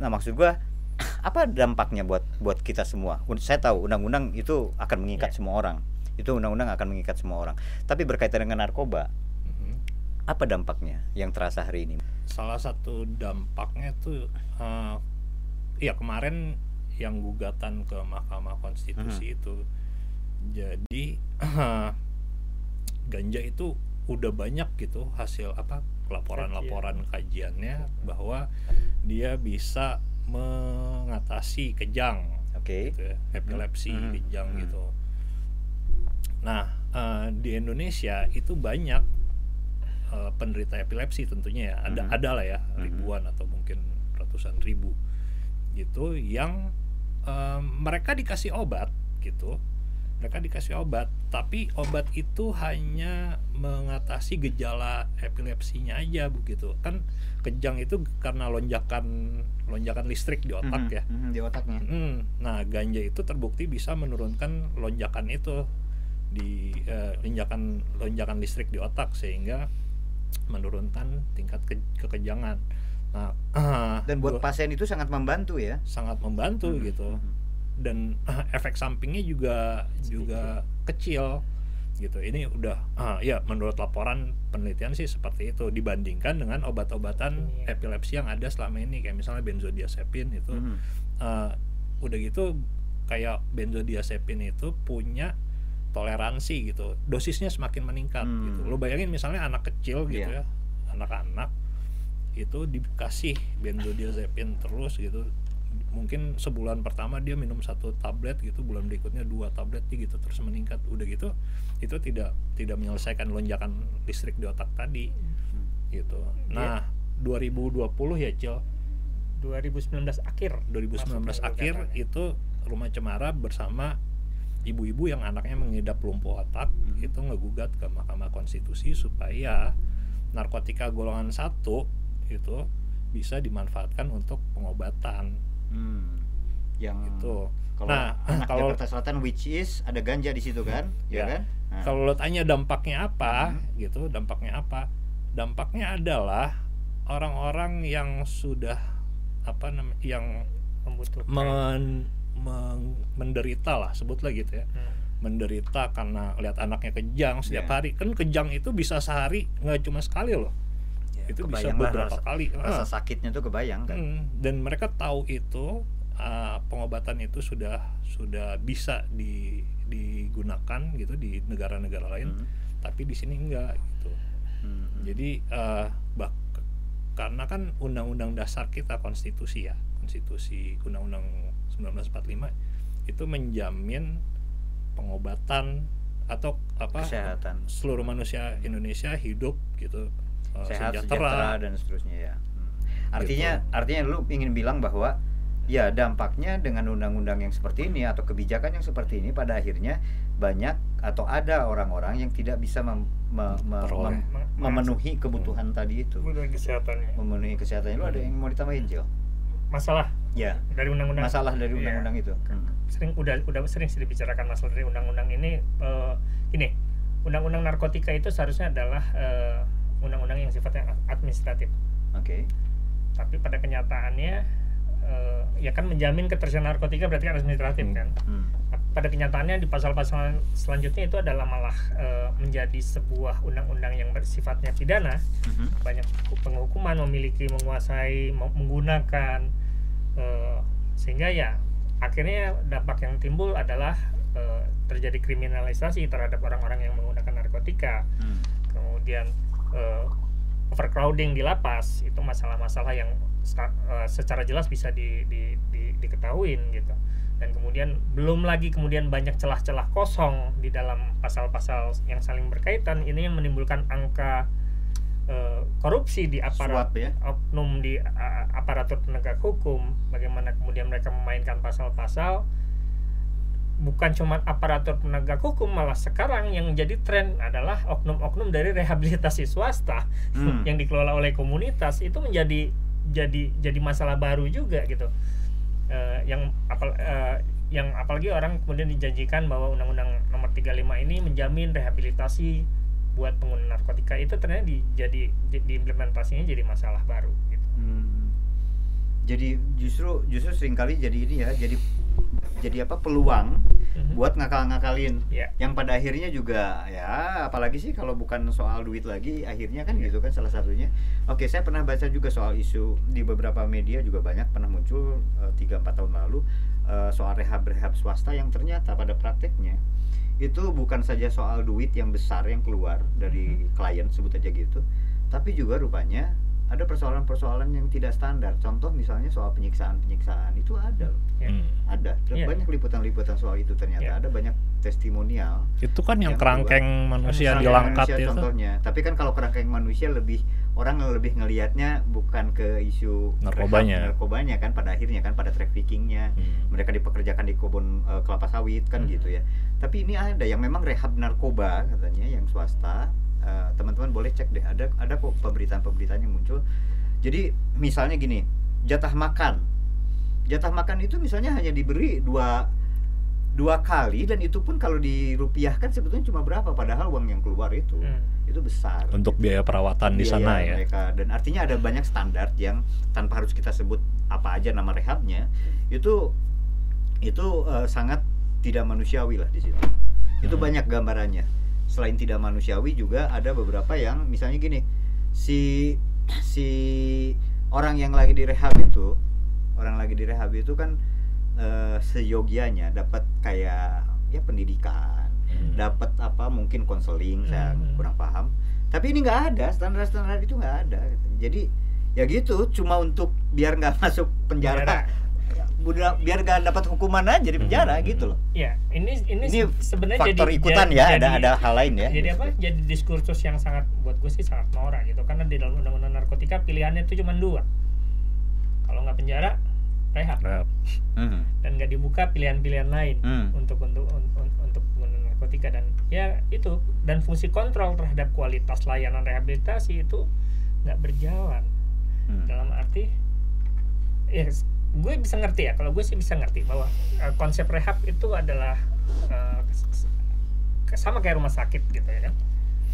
Speaker 2: Nah maksud gua apa dampaknya buat buat kita semua? Saya tahu undang-undang itu akan mengikat
Speaker 3: Ya.
Speaker 2: semua orang, itu undang-undang akan mengikat semua orang. Tapi berkaitan dengan narkoba,
Speaker 1: Mhm.
Speaker 2: apa dampaknya yang terasa hari ini?
Speaker 1: salah satu dampaknya tuh eh, ya kemarin yang gugatan ke Mahkamah Konstitusi itu jadi ganja itu udah banyak gitu hasil apa laporan-laporan kajiannya bahwa dia bisa mengatasi kejang
Speaker 2: Oke.
Speaker 1: gitu ya, epilepsi
Speaker 2: Hmm.
Speaker 1: kejang
Speaker 2: Hmm.
Speaker 1: gitu. Nah eh, di Indonesia itu banyak eh, penderita epilepsi tentunya ya ada
Speaker 2: Mhm.
Speaker 1: ada lah ya
Speaker 2: Mhm.
Speaker 1: ribuan atau mungkin ratusan ribu gitu yang eh, mereka dikasih obat gitu mereka dikasih obat tapi obat itu hanya mengatasi gejala epilepsinya aja begitu kan kejang itu karena lonjakan lonjakan listrik di otak
Speaker 2: Mhm,
Speaker 1: ya
Speaker 2: mhm, di otaknya.
Speaker 1: Hmm, nah ganja itu terbukti bisa menurunkan lonjakan itu di eh, lonjakan lonjakan listrik di otak sehingga menurunkan tingkat ke- kekejangan. Nah,
Speaker 2: Dan buat
Speaker 1: gua-
Speaker 2: pasien itu sangat membantu ya.
Speaker 1: sangat membantu
Speaker 2: Mhm,
Speaker 1: gitu
Speaker 2: mhm.
Speaker 1: Dan efek sampingnya juga juga kecil gitu. Ini udah ah, ya menurut laporan penelitian sih seperti itu dibandingkan dengan obat-obatan
Speaker 3: Iya.
Speaker 1: epilepsi yang ada selama ini kayak misalnya benzodiazepin itu
Speaker 2: Mhm.
Speaker 1: eh, udah gitu kayak benzodiazepin itu punya toleransi gitu dosisnya semakin meningkat
Speaker 2: Hmm.
Speaker 1: gitu lo bayangin misalnya anak kecil gitu
Speaker 2: Iya.
Speaker 1: ya anak-anak itu dikasih benzodiazepin terus gitu mungkin sebulan pertama dia minum satu tablet gitu bulan berikutnya dua tablet gitu terus meningkat udah gitu itu tidak tidak menyelesaikan lonjakan listrik di otak tadi gitu nah 2020 ya Cil
Speaker 3: 2019 akhir
Speaker 1: 2019
Speaker 3: masuk
Speaker 1: akhir
Speaker 3: gugatannya.
Speaker 1: itu Rumah Cemara bersama ibu-ibu yang anaknya mengidap lumpuh otak
Speaker 2: Mhm.
Speaker 1: itu ngegugat ke Mahkamah Konstitusi supaya narkotika golongan satu itu bisa dimanfaatkan untuk pengobatan.
Speaker 2: Hmm. yang
Speaker 1: Gitu.
Speaker 2: kalau
Speaker 1: Nah,
Speaker 2: anak
Speaker 1: kalau-
Speaker 2: Jakarta Selatan which is ada ganja di situ kan ya,
Speaker 1: Ya.
Speaker 2: kan Nah,
Speaker 1: Kalau lo tanya dampaknya apa,
Speaker 2: Hmm.
Speaker 1: gitu, dampaknya apa? Dampaknya adalah orang-orang yang sudah apa namanya, yang
Speaker 3: membutuhkan
Speaker 1: men- men- menderita lah, sebutlah gitu ya,
Speaker 3: Hmm.
Speaker 1: menderita karena lihat anaknya kejang setiap
Speaker 2: Ya.
Speaker 1: hari. Kan kejang itu bisa sehari, nggak cuma sekali loh. Itu bisa
Speaker 2: kebayang lah
Speaker 1: beberapa
Speaker 2: rasa,
Speaker 1: kali.
Speaker 2: rasa
Speaker 1: Ah.
Speaker 2: sakitnya tuh kebayang kan
Speaker 1: Hmm, dan mereka tahu itu uh, pengobatan itu sudah sudah bisa di, digunakan gitu di negara-negara lain,
Speaker 2: Hmm.
Speaker 1: tapi di sini enggak gitu.
Speaker 2: Hmm.
Speaker 1: Jadi uh, bak karena kan undang-undang dasar kita konstitusi ya, konstitusi undang-undang 1945 itu menjamin pengobatan atau apa
Speaker 2: kesehatan
Speaker 1: seluruh manusia Indonesia hidup gitu uh,
Speaker 2: sehat sejahtera. dan seterusnya ya. Hmm. artinya
Speaker 1: Gitu.
Speaker 2: artinya lu ingin bilang bahwa ya dampaknya dengan undang-undang yang seperti ini atau kebijakan yang seperti ini pada akhirnya banyak atau ada orang-orang yang tidak bisa mem- me- me- mem- memenuhi kebutuhan tadi itu.
Speaker 3: Kebutuhan kesehatannya.
Speaker 2: Memenuhi kesehatannya. Lu ada yang mau ditambahin Cil?
Speaker 3: masalah?
Speaker 2: Ya.
Speaker 3: Dari undang-undang.
Speaker 2: Masalah dari
Speaker 3: Iya.
Speaker 2: undang-undang itu. Hmm.
Speaker 3: sering udah udah sering sih dibicarakan masalah dari undang-undang ini. Eh, ini undang-undang narkotika itu seharusnya adalah eh, undang-undang yang sifatnya administratif
Speaker 2: oke
Speaker 3: tapi pada kenyataannya eh, ya kan menjamin ketersediaan narkotika berarti kan administratif
Speaker 1: Hmm.
Speaker 3: kan
Speaker 2: Hmm.
Speaker 3: Nah, pada kenyataannya di pasal-pasal selanjutnya itu adalah malah eh, menjadi sebuah undang-undang yang bersifatnya pidana
Speaker 2: Mhm.
Speaker 3: banyak penghukuman memiliki menguasai menggunakan eh, sehingga ya akhirnya dampak yang timbul adalah terjadi kriminalisasi terhadap orang-orang yang menggunakan narkotika
Speaker 2: Hmm.
Speaker 3: kemudian eh, overcrowding di lapas itu masalah-masalah yang eh, secara jelas bisa di, di, di, diketahuin gitu. Dan kemudian belum lagi kemudian banyak celah-celah kosong di dalam pasal-pasal yang saling berkaitan ini yang menimbulkan angka eh, korupsi di aparat
Speaker 2: Suap ya.
Speaker 3: oknum di a- aparatur penegak hukum. Bagaimana kemudian mereka memainkan pasal-pasal bukan cuma aparatur penegak hukum malah sekarang yang jadi tren adalah oknum-oknum dari rehabilitasi swasta
Speaker 2: Hmm.
Speaker 3: yang dikelola oleh komunitas itu menjadi jadi jadi masalah baru juga gitu Eh, yang apal eh, yang apalagi orang kemudian dijanjikan bahwa undang-undang nomor 35 ini menjamin rehabilitasi buat pengguna narkotika itu ternyata di, jadi di, diimplementasinya jadi masalah baru gitu.
Speaker 2: Hmm. Jadi justru justru sering kali jadi ini ya, jadi jadi apa peluang
Speaker 3: Mhm.
Speaker 2: buat ngakal-ngakalin.
Speaker 3: Ya.
Speaker 2: Yang pada akhirnya juga ya apalagi sih kalau bukan soal duit lagi akhirnya kan
Speaker 3: Ya.
Speaker 2: gitu kan salah satunya. Oke, saya pernah baca juga soal isu di beberapa media juga banyak pernah muncul 3-4 tahun lalu eh, soal rehab-rehab swasta yang ternyata pada prakteknya itu bukan saja soal duit yang besar yang keluar dari klien sebut aja gitu, tapi juga rupanya ada persoalan-persoalan yang tidak standar. Contoh misalnya soal penyiksaan-penyiksaan itu ada loh.
Speaker 3: Ya.
Speaker 1: Hmm.
Speaker 2: Ada.
Speaker 3: Iya.
Speaker 2: Banyak liputan-liputan soal itu ternyata.
Speaker 3: Iya.
Speaker 2: Ada banyak testimonial
Speaker 1: Itu kan yang
Speaker 2: Yang
Speaker 1: kerangkeng manusia
Speaker 2: Kerangkeng
Speaker 1: dilangkat
Speaker 2: manusia
Speaker 1: itu.
Speaker 2: contohnya. Tapi kan kalau kerangkeng manusia lebih orang lebih ngelihatnya bukan ke isu
Speaker 1: Narkobanya.
Speaker 2: rehab narkobanya kan pada akhirnya kan pada traffickingnya
Speaker 1: Hmm.
Speaker 2: mereka dipekerjakan di kebun eh, kelapa sawit kan
Speaker 3: Hmm.
Speaker 2: gitu ya. Tapi ini ada yang memang rehab narkoba katanya yang swasta. Eh, teman-teman boleh cek deh ada ada kok pemberitaan-pemberitaan yang muncul. Jadi misalnya gini, jatah makan. Jatah makan itu misalnya hanya diberi dua dua kali dan itu pun kalau dirupiahkan sebetulnya cuma berapa padahal uang yang keluar itu
Speaker 3: Hmm.
Speaker 2: itu besar
Speaker 1: Untuk
Speaker 2: gitu
Speaker 1: biaya perawatan di
Speaker 2: biaya
Speaker 1: sana ya.
Speaker 2: mereka dan artinya ada banyak standar yang tanpa harus kita sebut apa aja nama rehabnya itu itu eh, sangat tidak manusiawi lah di situ itu
Speaker 1: Hmm.
Speaker 2: banyak gambarannya selain tidak manusiawi juga ada beberapa yang misalnya gini si si orang yang lagi direhab itu orang lagi direhab itu kan eh, seyogianya dapat kayak ya pendidikan
Speaker 1: Hmm.
Speaker 2: dapat apa mungkin konseling saya
Speaker 3: Hmm.
Speaker 2: kurang paham tapi ini nggak ada standar-standar itu nggak ada jadi ya gitu cuma untuk biar nggak masuk penjara,
Speaker 3: Penjara.
Speaker 2: Biar nggak dapat hukuman aja di penjara
Speaker 1: Hmm.
Speaker 2: gitu loh
Speaker 3: Ya, ini ini,
Speaker 2: ini
Speaker 3: se- sebenarnya
Speaker 2: faktor
Speaker 3: jadi
Speaker 2: ikutan
Speaker 3: jadi-
Speaker 2: ya ada
Speaker 3: jadi-
Speaker 2: ada hal lain ya
Speaker 3: Jadi apa? Jadi diskursus yang sangat buat gue sih sangat norak gitu karena di dalam undang-undang narkotika pilihannya itu cuma dua. Kalau nggak penjara, rehab
Speaker 1: Rehab.
Speaker 2: Mhm.
Speaker 3: dan nggak dibuka pilihan-pilihan lain
Speaker 2: Hmm.
Speaker 3: untuk untuk un- un- untuk pengguna narkotika dan ya itu dan fungsi kontrol terhadap kualitas layanan rehabilitasi itu nggak berjalan
Speaker 2: Hmm.
Speaker 3: dalam arti ya gue bisa ngerti ya kalau gue sih bisa ngerti bahwa eh, konsep rehab itu adalah s- sama kayak rumah sakit gitu ya kan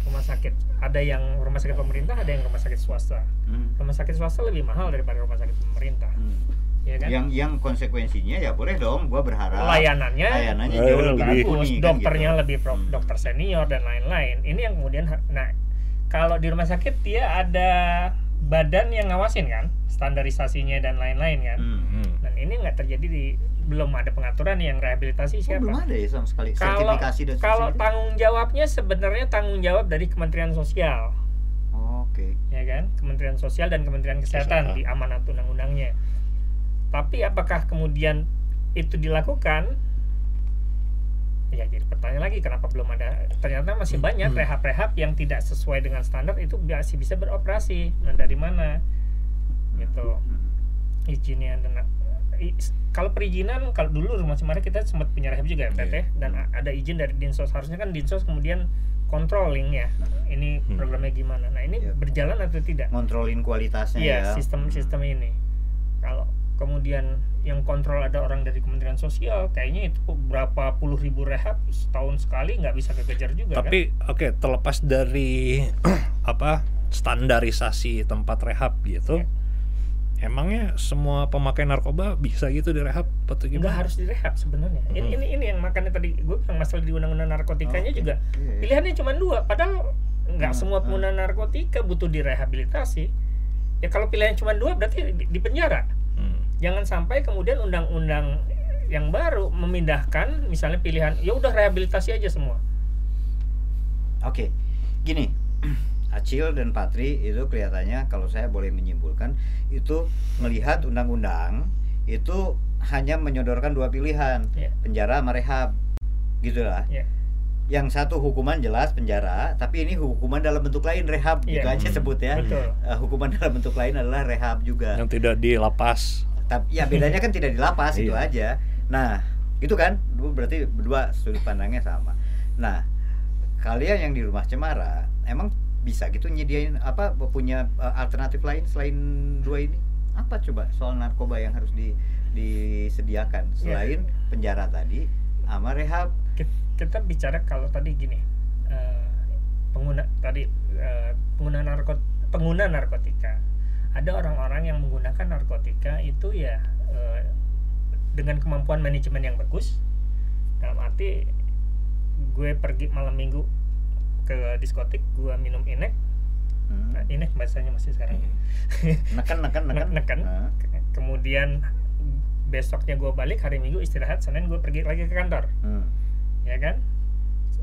Speaker 3: rumah sakit ada yang rumah sakit pemerintah ada yang rumah sakit swasta
Speaker 2: Hmm.
Speaker 3: rumah sakit swasta lebih mahal daripada rumah sakit pemerintah
Speaker 2: Hmm.
Speaker 3: ya kan
Speaker 2: Yang yang konsekuensinya ya boleh dong, gua berharap
Speaker 3: layanannya
Speaker 2: layanannya jauh lebih
Speaker 1: lebih-
Speaker 3: bagus,
Speaker 2: kan
Speaker 3: dokternya
Speaker 2: gitu.
Speaker 3: lebih pro,
Speaker 2: Hmm.
Speaker 3: dokter senior dan lain-lain. Ini yang kemudian nah kalau di rumah sakit dia ada badan yang ngawasin kan, standarisasinya dan lain-lain kan.
Speaker 2: Hmm.
Speaker 1: Hmm.
Speaker 3: Dan ini nggak terjadi di belum ada pengaturan yang rehabilitasi
Speaker 2: Oh,
Speaker 3: siapa.
Speaker 2: belum ada ya sama sekali
Speaker 3: Kalau
Speaker 2: sertifikasi dan
Speaker 3: kalau tanggung jawabnya sebenarnya tanggung jawab dari Kementerian Sosial,
Speaker 2: Oh, Oke.
Speaker 3: ya kan? Kementerian Sosial dan Kementerian Kesehatan
Speaker 1: Kesehatan.
Speaker 3: di amanat undang-undangnya. Tapi apakah kemudian itu dilakukan? Ya jadi pertanyaan lagi kenapa belum ada? Ternyata masih banyak rehab-rehab yang tidak sesuai dengan standar itu masih bisa beroperasi. Nah dari mana? Gitu
Speaker 2: Hmm.
Speaker 3: izinnya dan kalau perizinan kalau dulu rumah Cemara kita sempat punya rehab juga ya
Speaker 1: Iya.
Speaker 3: ya? dan a- ada izin dari Dinsos harusnya kan Dinsos kemudian controlling ya ini
Speaker 1: Hmm.
Speaker 3: programnya gimana nah ini
Speaker 2: Iya.
Speaker 3: berjalan atau tidak
Speaker 2: Ngontrolin kualitasnya
Speaker 3: iya
Speaker 2: ya.
Speaker 3: sistem sistem ini kalau kemudian yang kontrol ada orang dari Kementerian Sosial kayaknya itu berapa puluh ribu rehab setahun sekali nggak bisa kekejar juga kan
Speaker 1: Tapi oke terlepas dari apa standarisasi tempat rehab gitu,
Speaker 3: Ya.
Speaker 1: emangnya semua pemakai narkoba bisa gitu direhab atau
Speaker 3: nggak
Speaker 1: gimana?
Speaker 3: harus direhab sebenarnya ini,
Speaker 1: Hmm.
Speaker 3: ini ini yang makanya tadi gue yang masalah di undang-undang narkotikanya
Speaker 2: Oke.
Speaker 3: juga
Speaker 2: Iya, iya.
Speaker 3: pilihannya cuma dua padahal nggak
Speaker 2: Hmm,
Speaker 3: semua
Speaker 2: hmm.
Speaker 3: pengguna narkotika butuh direhabilitasi ya kalau pilihannya cuma dua berarti di, di penjara
Speaker 1: Hmm.
Speaker 3: Jangan sampai kemudian undang-undang yang baru memindahkan misalnya pilihan ya udah rehabilitasi aja semua
Speaker 2: Oke, gini, Acil dan Patri itu kelihatannya kalau saya boleh menyimpulkan itu melihat undang-undang itu hanya menyodorkan dua pilihan
Speaker 3: Ya.
Speaker 2: penjara sama rehab, gitulah.
Speaker 3: Ya.
Speaker 2: Yang satu hukuman jelas penjara, tapi ini hukuman dalam bentuk lain rehab, gitu
Speaker 3: Iya.
Speaker 2: aja sebut ya.
Speaker 3: betul
Speaker 2: Eh, hukuman dalam bentuk lain adalah rehab juga.
Speaker 1: Yang tidak di lapas.
Speaker 2: Tapi ya bedanya kan tidak di lapas itu
Speaker 1: Iya.
Speaker 2: aja. Nah, gitu kan? Dua- Berarti berdua sudut pandangnya sama. Nah, kalian yang di rumah Cemara emang bisa gitu nyediain apa punya uh, alternatif lain selain dua ini? Apa coba soal narkoba yang harus di disediakan
Speaker 3: Iya.
Speaker 2: selain penjara tadi sama rehab?
Speaker 3: Kit- kita bicara kalau tadi gini eh, pengguna tadi eh, pengguna narkot pengguna narkotika ada orang-orang yang menggunakan narkotika itu ya eh, dengan kemampuan manajemen yang bagus dalam arti gue pergi malam minggu ke diskotik gue minum inek
Speaker 2: Hmm.
Speaker 3: nah, inek bahasanya masih sekarang ya.
Speaker 2: Neken neken neken.
Speaker 3: neken
Speaker 2: Nah,
Speaker 3: Ke- kemudian besoknya gue balik hari minggu istirahat senin gue pergi lagi ke kantor
Speaker 2: hmm.
Speaker 3: ya kan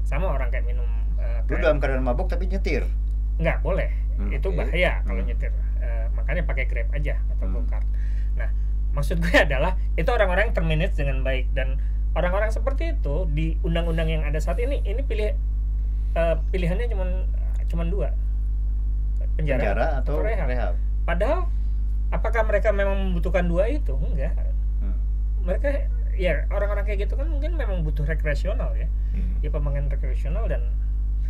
Speaker 3: sama orang kayak minum eh,
Speaker 2: Lu dalam keadaan mabuk tapi nyetir.
Speaker 3: nggak boleh
Speaker 2: Hmm,
Speaker 3: itu
Speaker 2: oke.
Speaker 3: bahaya kalau
Speaker 2: Hmm.
Speaker 3: nyetir makanya pakai grab aja atau
Speaker 2: Hmm.
Speaker 3: nah maksud gue adalah itu orang-orang yang termanage dengan baik dan orang-orang seperti itu di undang-undang yang ada saat ini ini pilih eh, pilihannya cuma cuma dua penjara,
Speaker 2: Penjara atau
Speaker 3: rehab.
Speaker 2: rehab?
Speaker 3: padahal apakah mereka memang membutuhkan dua itu enggak
Speaker 2: Hmm.
Speaker 3: mereka ya orang-orang kayak gitu kan mungkin memang butuh rekreasional ya
Speaker 1: Hmm.
Speaker 3: dia pemain rekreasional dan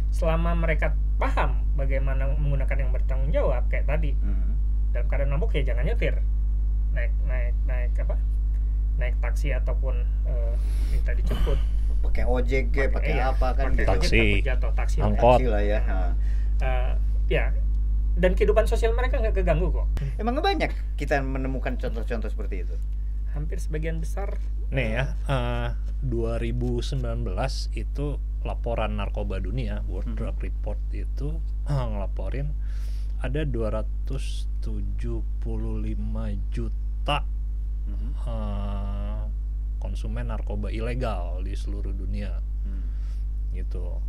Speaker 3: selama mereka paham bagaimana menggunakan yang bertanggung jawab kayak tadi
Speaker 2: Hmm.
Speaker 3: Dalam keadaan mabuk ya jangan nyetir naik naik naik apa naik taksi ataupun eh, minta dijemput
Speaker 2: pakai ojek ke pakai
Speaker 3: iya,
Speaker 2: apa kan
Speaker 3: pakai
Speaker 2: gitu.
Speaker 3: ojek
Speaker 1: Taksi.
Speaker 3: jatuh taksi ya.
Speaker 1: Angkot.
Speaker 2: Taksi lah ya.
Speaker 3: Eh, ya dan kehidupan sosial mereka nggak keganggu kok
Speaker 2: Emang banyak kita menemukan contoh-contoh seperti itu.
Speaker 3: hampir sebagian besar
Speaker 1: Nih ya, eh, 2019 itu laporan narkoba dunia World
Speaker 2: Mhm.
Speaker 1: Drug Report itu eh, ngelaporin ada 275 juta
Speaker 2: Mhm.
Speaker 1: eh, konsumen narkoba ilegal di seluruh dunia
Speaker 2: Hmm.
Speaker 1: gitu.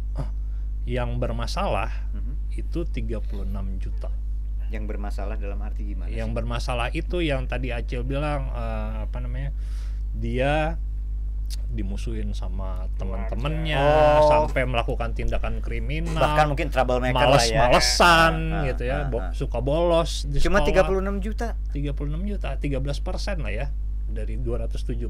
Speaker 1: Yang bermasalah
Speaker 2: Mhm.
Speaker 1: itu 36 juta.
Speaker 2: Yang bermasalah dalam arti gimana?
Speaker 1: Yang
Speaker 2: sih?
Speaker 1: bermasalah itu yang tadi Acil bilang eh, apa namanya? Dia dimusuhin sama teman-temannya
Speaker 2: Oh.
Speaker 1: sampai melakukan tindakan kriminal.
Speaker 2: bahkan mungkin troublemaker lah ya.
Speaker 1: males-malesan
Speaker 2: Ah, ah,
Speaker 1: gitu ya, bo-
Speaker 2: ah.
Speaker 1: suka bolos di
Speaker 2: Cuma
Speaker 1: sekolah.
Speaker 2: 36 juta.
Speaker 1: 36 juta, 13 persen lah ya. Dari 275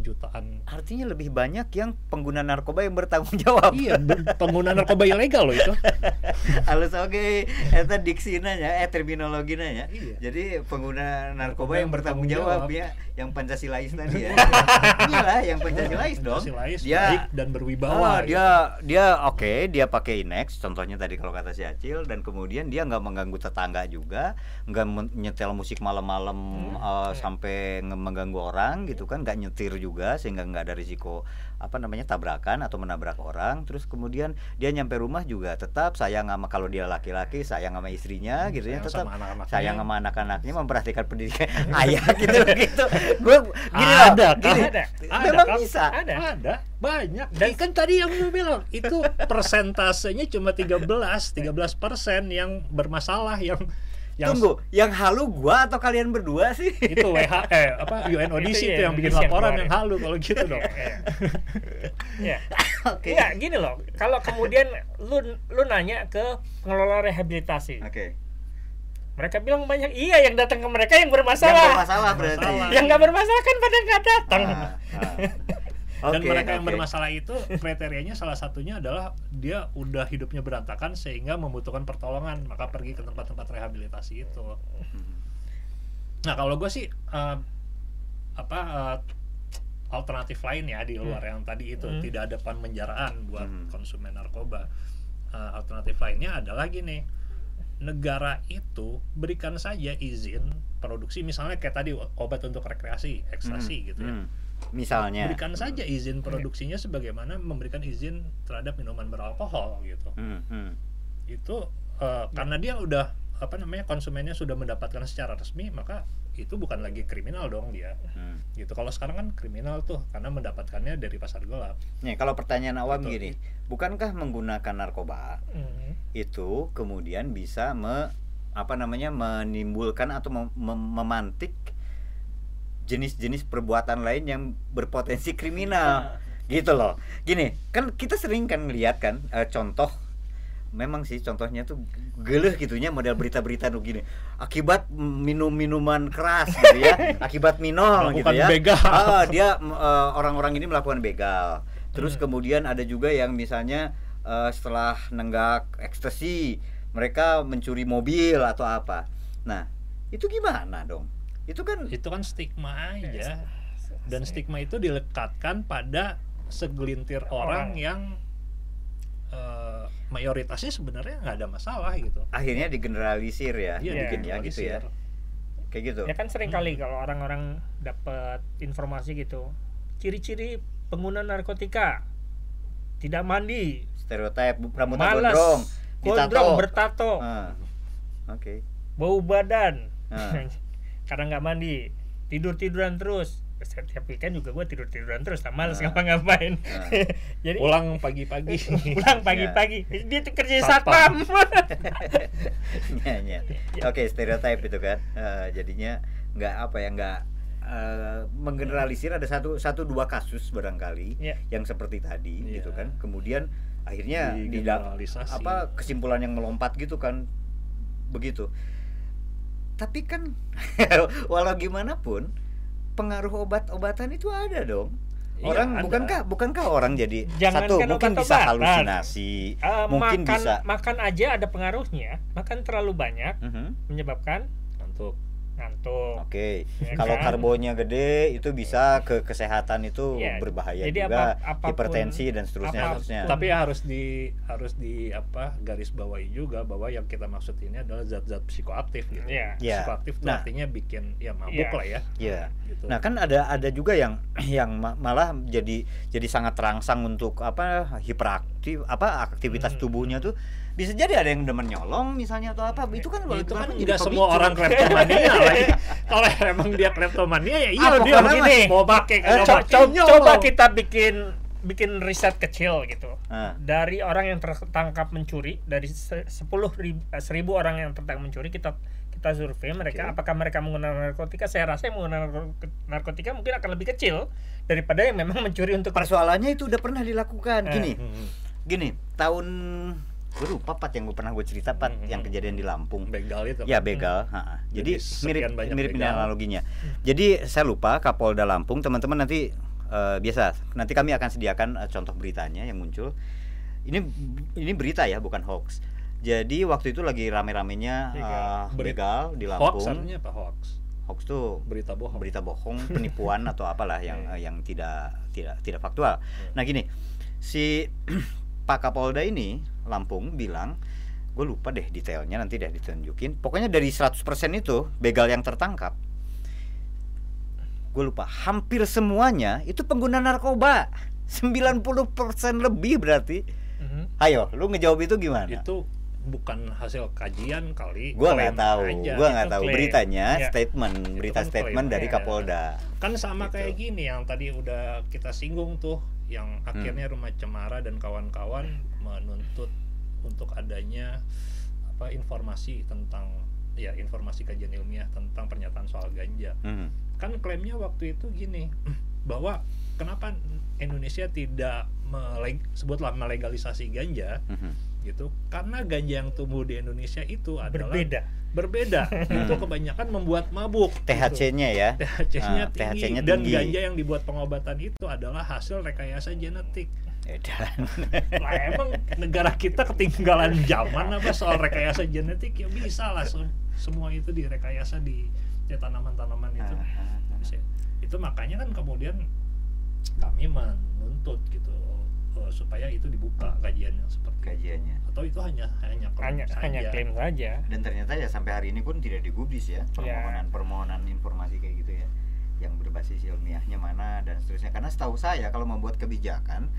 Speaker 1: jutaan
Speaker 2: Artinya lebih banyak yang pengguna narkoba yang bertanggung jawab.
Speaker 1: iya pengguna narkoba ilegal loh itu
Speaker 2: Halus oke, eta diksi nanya, eh terminologi nanya.
Speaker 1: Iya.
Speaker 2: Jadi pengguna narkoba
Speaker 1: Narkoba
Speaker 2: yang
Speaker 1: yang
Speaker 2: bertanggung
Speaker 1: bertanggung
Speaker 2: jawab
Speaker 1: jawab.
Speaker 2: ya, yang Pancasilais tadi ya. Iyalah, yang Pancasilais dong.
Speaker 1: Pancasilais,
Speaker 2: Dia
Speaker 1: baik dan berwibawa
Speaker 2: Oh,
Speaker 1: gitu.
Speaker 2: dia dia oke, dia pakai Inex contohnya tadi kalau kata si Acil dan kemudian dia nggak mengganggu tetangga juga, nggak men- nyetel musik malam-malam eh, sampai nge- mengganggu orang gitu kan, nggak nyetir juga sehingga nggak ada risiko apa namanya tabrakan atau menabrak orang. Terus kemudian dia nyampe rumah juga tetap sayang sama kalau dia laki-laki sayang sama istrinya gitu ya, tetap
Speaker 1: sama anak-anaknya.
Speaker 2: sayang sama anak-anaknya memperhatikan pendidikan ayah gitu gitu. Gue gini loh,
Speaker 1: ada
Speaker 2: gini,
Speaker 3: ada.
Speaker 2: memang
Speaker 1: Kang.
Speaker 2: bisa.
Speaker 3: Ada.
Speaker 1: ada banyak dan kan tadi yang gue bilang itu persentasenya cuma 13 13 persen yang bermasalah yang yang
Speaker 2: Tunggu, yang halu gua atau kalian berdua sih?
Speaker 1: itu WH eh apa UNODC
Speaker 3: Itu
Speaker 1: itu,
Speaker 3: ya,
Speaker 1: yang bikin laporan
Speaker 3: keluarin.
Speaker 1: yang halu kalau gitu dong
Speaker 3: ya
Speaker 2: Oke.
Speaker 3: Enggak, gini loh kalau kemudian lu lu nanya ke pengelola rehabilitasi
Speaker 2: Oke.
Speaker 3: mereka bilang banyak iya yang datang ke mereka yang
Speaker 2: Yang
Speaker 3: bermasalah
Speaker 2: bermasalah berarti.
Speaker 1: Bermasalah.
Speaker 3: yang nggak bermasalah kan pada nggak datang
Speaker 2: Ah, ah.
Speaker 1: Dan
Speaker 2: Oke,
Speaker 1: mereka yang
Speaker 2: oke.
Speaker 1: bermasalah itu kriterianya salah satunya adalah dia udah hidupnya berantakan sehingga membutuhkan pertolongan. Maka pergi ke tempat-tempat rehabilitasi itu. Nah kalau gue sih eh, apa eh, alternatif lain ya di luar yang tadi itu.
Speaker 3: Hmm.
Speaker 1: tidak ada penjaraan buat
Speaker 2: Hmm.
Speaker 1: konsumen narkoba. Eh, alternatif lainnya adalah gini. Negara itu berikan saja izin produksi. Misalnya kayak tadi obat untuk rekreasi ekstasi
Speaker 2: Hmm,
Speaker 1: gitu ya.
Speaker 2: Hmm. Misalnya.
Speaker 1: berikan saja izin produksinya sebagaimana memberikan izin terhadap minuman beralkohol gitu
Speaker 2: Hmm, hmm.
Speaker 1: itu eh, karena dia udah apa namanya konsumennya sudah mendapatkan secara resmi maka itu bukan lagi kriminal dong dia
Speaker 2: Hmm.
Speaker 1: gitu kalau sekarang kan kriminal tuh karena mendapatkannya dari pasar gelap
Speaker 2: Nih, kalau pertanyaan awam
Speaker 1: Betul.
Speaker 2: gini, bukankah menggunakan narkoba
Speaker 3: Hmm.
Speaker 2: itu kemudian bisa me, apa namanya menimbulkan atau mem- mem- memantik jenis-jenis perbuatan lain yang berpotensi kriminal. Gitu loh. Gini kan kita sering kan lihat kan eh, contoh memang sih contohnya tuh geleh gitunya model berita-berita tuh gini. Akibat minum minuman keras gitu ya akibat minol gitu ya.
Speaker 1: begal.
Speaker 2: Ah, dia eh, orang-orang ini melakukan begal. Terus kemudian ada juga yang misalnya eh, setelah nenggak ekstasi mereka mencuri mobil atau apa. Nah itu gimana dong itu kan
Speaker 1: itu kan stigma aja. Dan stigma. itu dilekatkan pada segelintir orang,
Speaker 3: Orang.
Speaker 1: yang eh, mayoritasnya sebenarnya nggak ada masalah gitu.
Speaker 2: Akhirnya digeneralisir ya
Speaker 1: Iya,
Speaker 2: dibikin ya gitu ya. kayak gitu.
Speaker 3: Ya kan sering
Speaker 1: Hmm.
Speaker 3: kali kalau orang-orang dapat informasi gitu ciri-ciri pengguna narkotika tidak mandi.
Speaker 2: Stereotip bu- rambutnya
Speaker 3: malas.
Speaker 2: Gondrong
Speaker 3: gondrong bertato.
Speaker 2: Ah, oke.
Speaker 3: Bau badan.
Speaker 2: Ah.
Speaker 3: karena nggak mandi tidur tiduran terus setiap weekend juga gue tidur tiduran terus tak males
Speaker 2: Ah.
Speaker 3: ngapa-ngapain
Speaker 2: Ah.
Speaker 3: jadi
Speaker 1: pulang pagi-pagi
Speaker 3: pulang pagi-pagi dia tuh kerja
Speaker 1: Satpam.
Speaker 3: satpam
Speaker 2: Iya, iya. Oke, stereotip itu kan. Eh, jadinya nggak apa ya nggak eh, menggeneralisir ada satu satu dua kasus barangkali
Speaker 3: Iya.
Speaker 2: yang seperti tadi
Speaker 1: Iya.
Speaker 2: gitu kan. Kemudian akhirnya tidak apa kesimpulan yang melompat gitu kan begitu. Tapi kan walau gimana pun pengaruh obat-obatan itu ada dong.
Speaker 1: Iya,
Speaker 2: Orang
Speaker 1: ada.
Speaker 2: bukankah bukankah orang jadi
Speaker 3: Jangankan
Speaker 2: satu mungkin bisa halusinasi,
Speaker 3: Eh,
Speaker 2: mungkin
Speaker 3: makan
Speaker 2: bisa
Speaker 3: makan aja ada pengaruhnya makan terlalu banyak
Speaker 2: Mhm.
Speaker 3: menyebabkan
Speaker 1: untuk
Speaker 3: ngantuk
Speaker 2: Oke,
Speaker 3: Ya
Speaker 2: kalau
Speaker 3: kan?
Speaker 2: karbonya gede itu bisa ke kesehatan itu
Speaker 3: Iya,
Speaker 2: berbahaya
Speaker 3: jadi
Speaker 2: juga,
Speaker 3: apa- apapun-
Speaker 2: hipertensi dan seterusnya.
Speaker 3: apa pun.
Speaker 2: seterusnya.
Speaker 1: tapi ya harus di harus di apa garis bawahi juga bahwa yang kita maksud ini adalah zat-zat psikoaktif gitu
Speaker 3: Iya.
Speaker 2: Iya.
Speaker 1: psikoaktif itu
Speaker 2: Nah.
Speaker 1: artinya bikin ya mabuk
Speaker 3: Iya.
Speaker 1: lah ya
Speaker 2: Iya.
Speaker 1: gitu
Speaker 2: Nah kan ada ada juga yang yang ma- malah jadi jadi sangat terangsang untuk apa hiperaktif apa aktivitas
Speaker 1: Hmm.
Speaker 2: tubuhnya tuh bisa jadi ada yang demen nyolong misalnya atau apa itu kan
Speaker 1: Ya, itu kan tidak semua orang kleptomania lagi. Kalau emang dia kleptomania ya iya dia begini mau pakai
Speaker 3: Eh, co- co-
Speaker 1: nyolong.
Speaker 3: coba kita bikin bikin riset kecil gitu
Speaker 2: Ah.
Speaker 3: dari orang yang tertangkap mencuri dari se- sepuluh ribu, eh, seribu orang yang tertangkap mencuri kita kita survei mereka
Speaker 2: Oke.
Speaker 3: apakah mereka menggunakan narkotika saya rasa yang menggunakan narko- narkotika mungkin akan lebih kecil daripada yang memang mencuri untuk
Speaker 2: Persoalannya itu udah pernah dilakukan
Speaker 3: Eh.
Speaker 2: gini.
Speaker 1: Hmm.
Speaker 2: Gini, tahun gue lupa pat yang gue pernah gue cerita pat
Speaker 1: Hmm,
Speaker 2: yang
Speaker 1: hmm.
Speaker 2: kejadian di Lampung
Speaker 1: begal itu
Speaker 2: Ya begal, ha-ha. jadi
Speaker 1: Jadi
Speaker 2: mirip mirip
Speaker 1: begal.
Speaker 2: analoginya. Jadi saya lupa Kapolda Lampung, teman-teman nanti eh, biasa nanti kami akan sediakan eh, contoh beritanya yang muncul. Ini ini berita ya, bukan hoax. Jadi waktu itu lagi rame-ramenya
Speaker 3: Begal.
Speaker 1: Beri-
Speaker 2: begal di
Speaker 1: hoax
Speaker 2: Lampung.
Speaker 1: artinya apa hoax
Speaker 2: Hoax tuh
Speaker 1: berita bohong
Speaker 2: berita bohong, penipuan atau apalah yang
Speaker 1: Hmm.
Speaker 2: eh, yang tidak tidak tidak faktual.
Speaker 1: Hmm.
Speaker 2: Nah gini, si Pak Kapolda ini Lampung bilang, gue lupa deh detailnya nanti deh ditunjukin. Pokoknya dari 100% itu begal yang tertangkap, gue lupa hampir semuanya itu pengguna narkoba. 90% lebih berarti.
Speaker 3: Mhm.
Speaker 2: Ayo, lu ngejawab itu gimana?
Speaker 1: itu bukan hasil kajian kali
Speaker 2: Gua nggak tahu, gua nggak tahu
Speaker 3: klaim.
Speaker 2: beritanya,
Speaker 3: Ya.
Speaker 2: statement, berita
Speaker 1: kan
Speaker 2: statement dari
Speaker 1: aja.
Speaker 2: Kapolda.
Speaker 1: kan sama
Speaker 2: Gitu.
Speaker 1: kayak gini yang tadi udah kita singgung tuh yang
Speaker 2: Hmm.
Speaker 1: akhirnya rumah cemara dan kawan-kawan menuntut untuk adanya apa informasi tentang ya informasi kajian ilmiah tentang pernyataan soal ganja
Speaker 2: Hmm.
Speaker 1: kan klaimnya waktu itu gini bahwa kenapa Indonesia tidak meleg sebutlah melegalisasi ganja
Speaker 2: Mhm.
Speaker 1: Gitu karena ganja yang tumbuh di Indonesia itu adalah
Speaker 3: berbeda
Speaker 1: berbeda itu kebanyakan membuat mabuk gitu.
Speaker 2: THC-nya ya.
Speaker 1: THC-nya
Speaker 2: Ah,
Speaker 1: tinggi
Speaker 2: THC-nya
Speaker 1: dan
Speaker 2: tinggi.
Speaker 1: ganja yang dibuat pengobatan itu adalah hasil rekayasa genetik.
Speaker 2: Edan.
Speaker 1: Lah emang negara kita ketinggalan zaman apa soal rekayasa genetik ya bisa lah se- semua itu direkayasa di ya, tanaman-tanaman itu.
Speaker 2: Ah,
Speaker 1: Bisa. Itu makanya kan kemudian kami menuntut gitu eh, supaya itu dibuka kajian yang seperti itu.
Speaker 2: Kajiannya.
Speaker 1: Atau itu hanya hanya klaim
Speaker 3: hanya
Speaker 1: saja.
Speaker 3: hanya klaim saja
Speaker 2: Dan ternyata ya sampai hari ini pun tidak digubris ya permohonan-permohonan informasi kayak gitu ya yang berbasis ilmiahnya mana dan seterusnya. Karena setahu saya kalau membuat kebijakan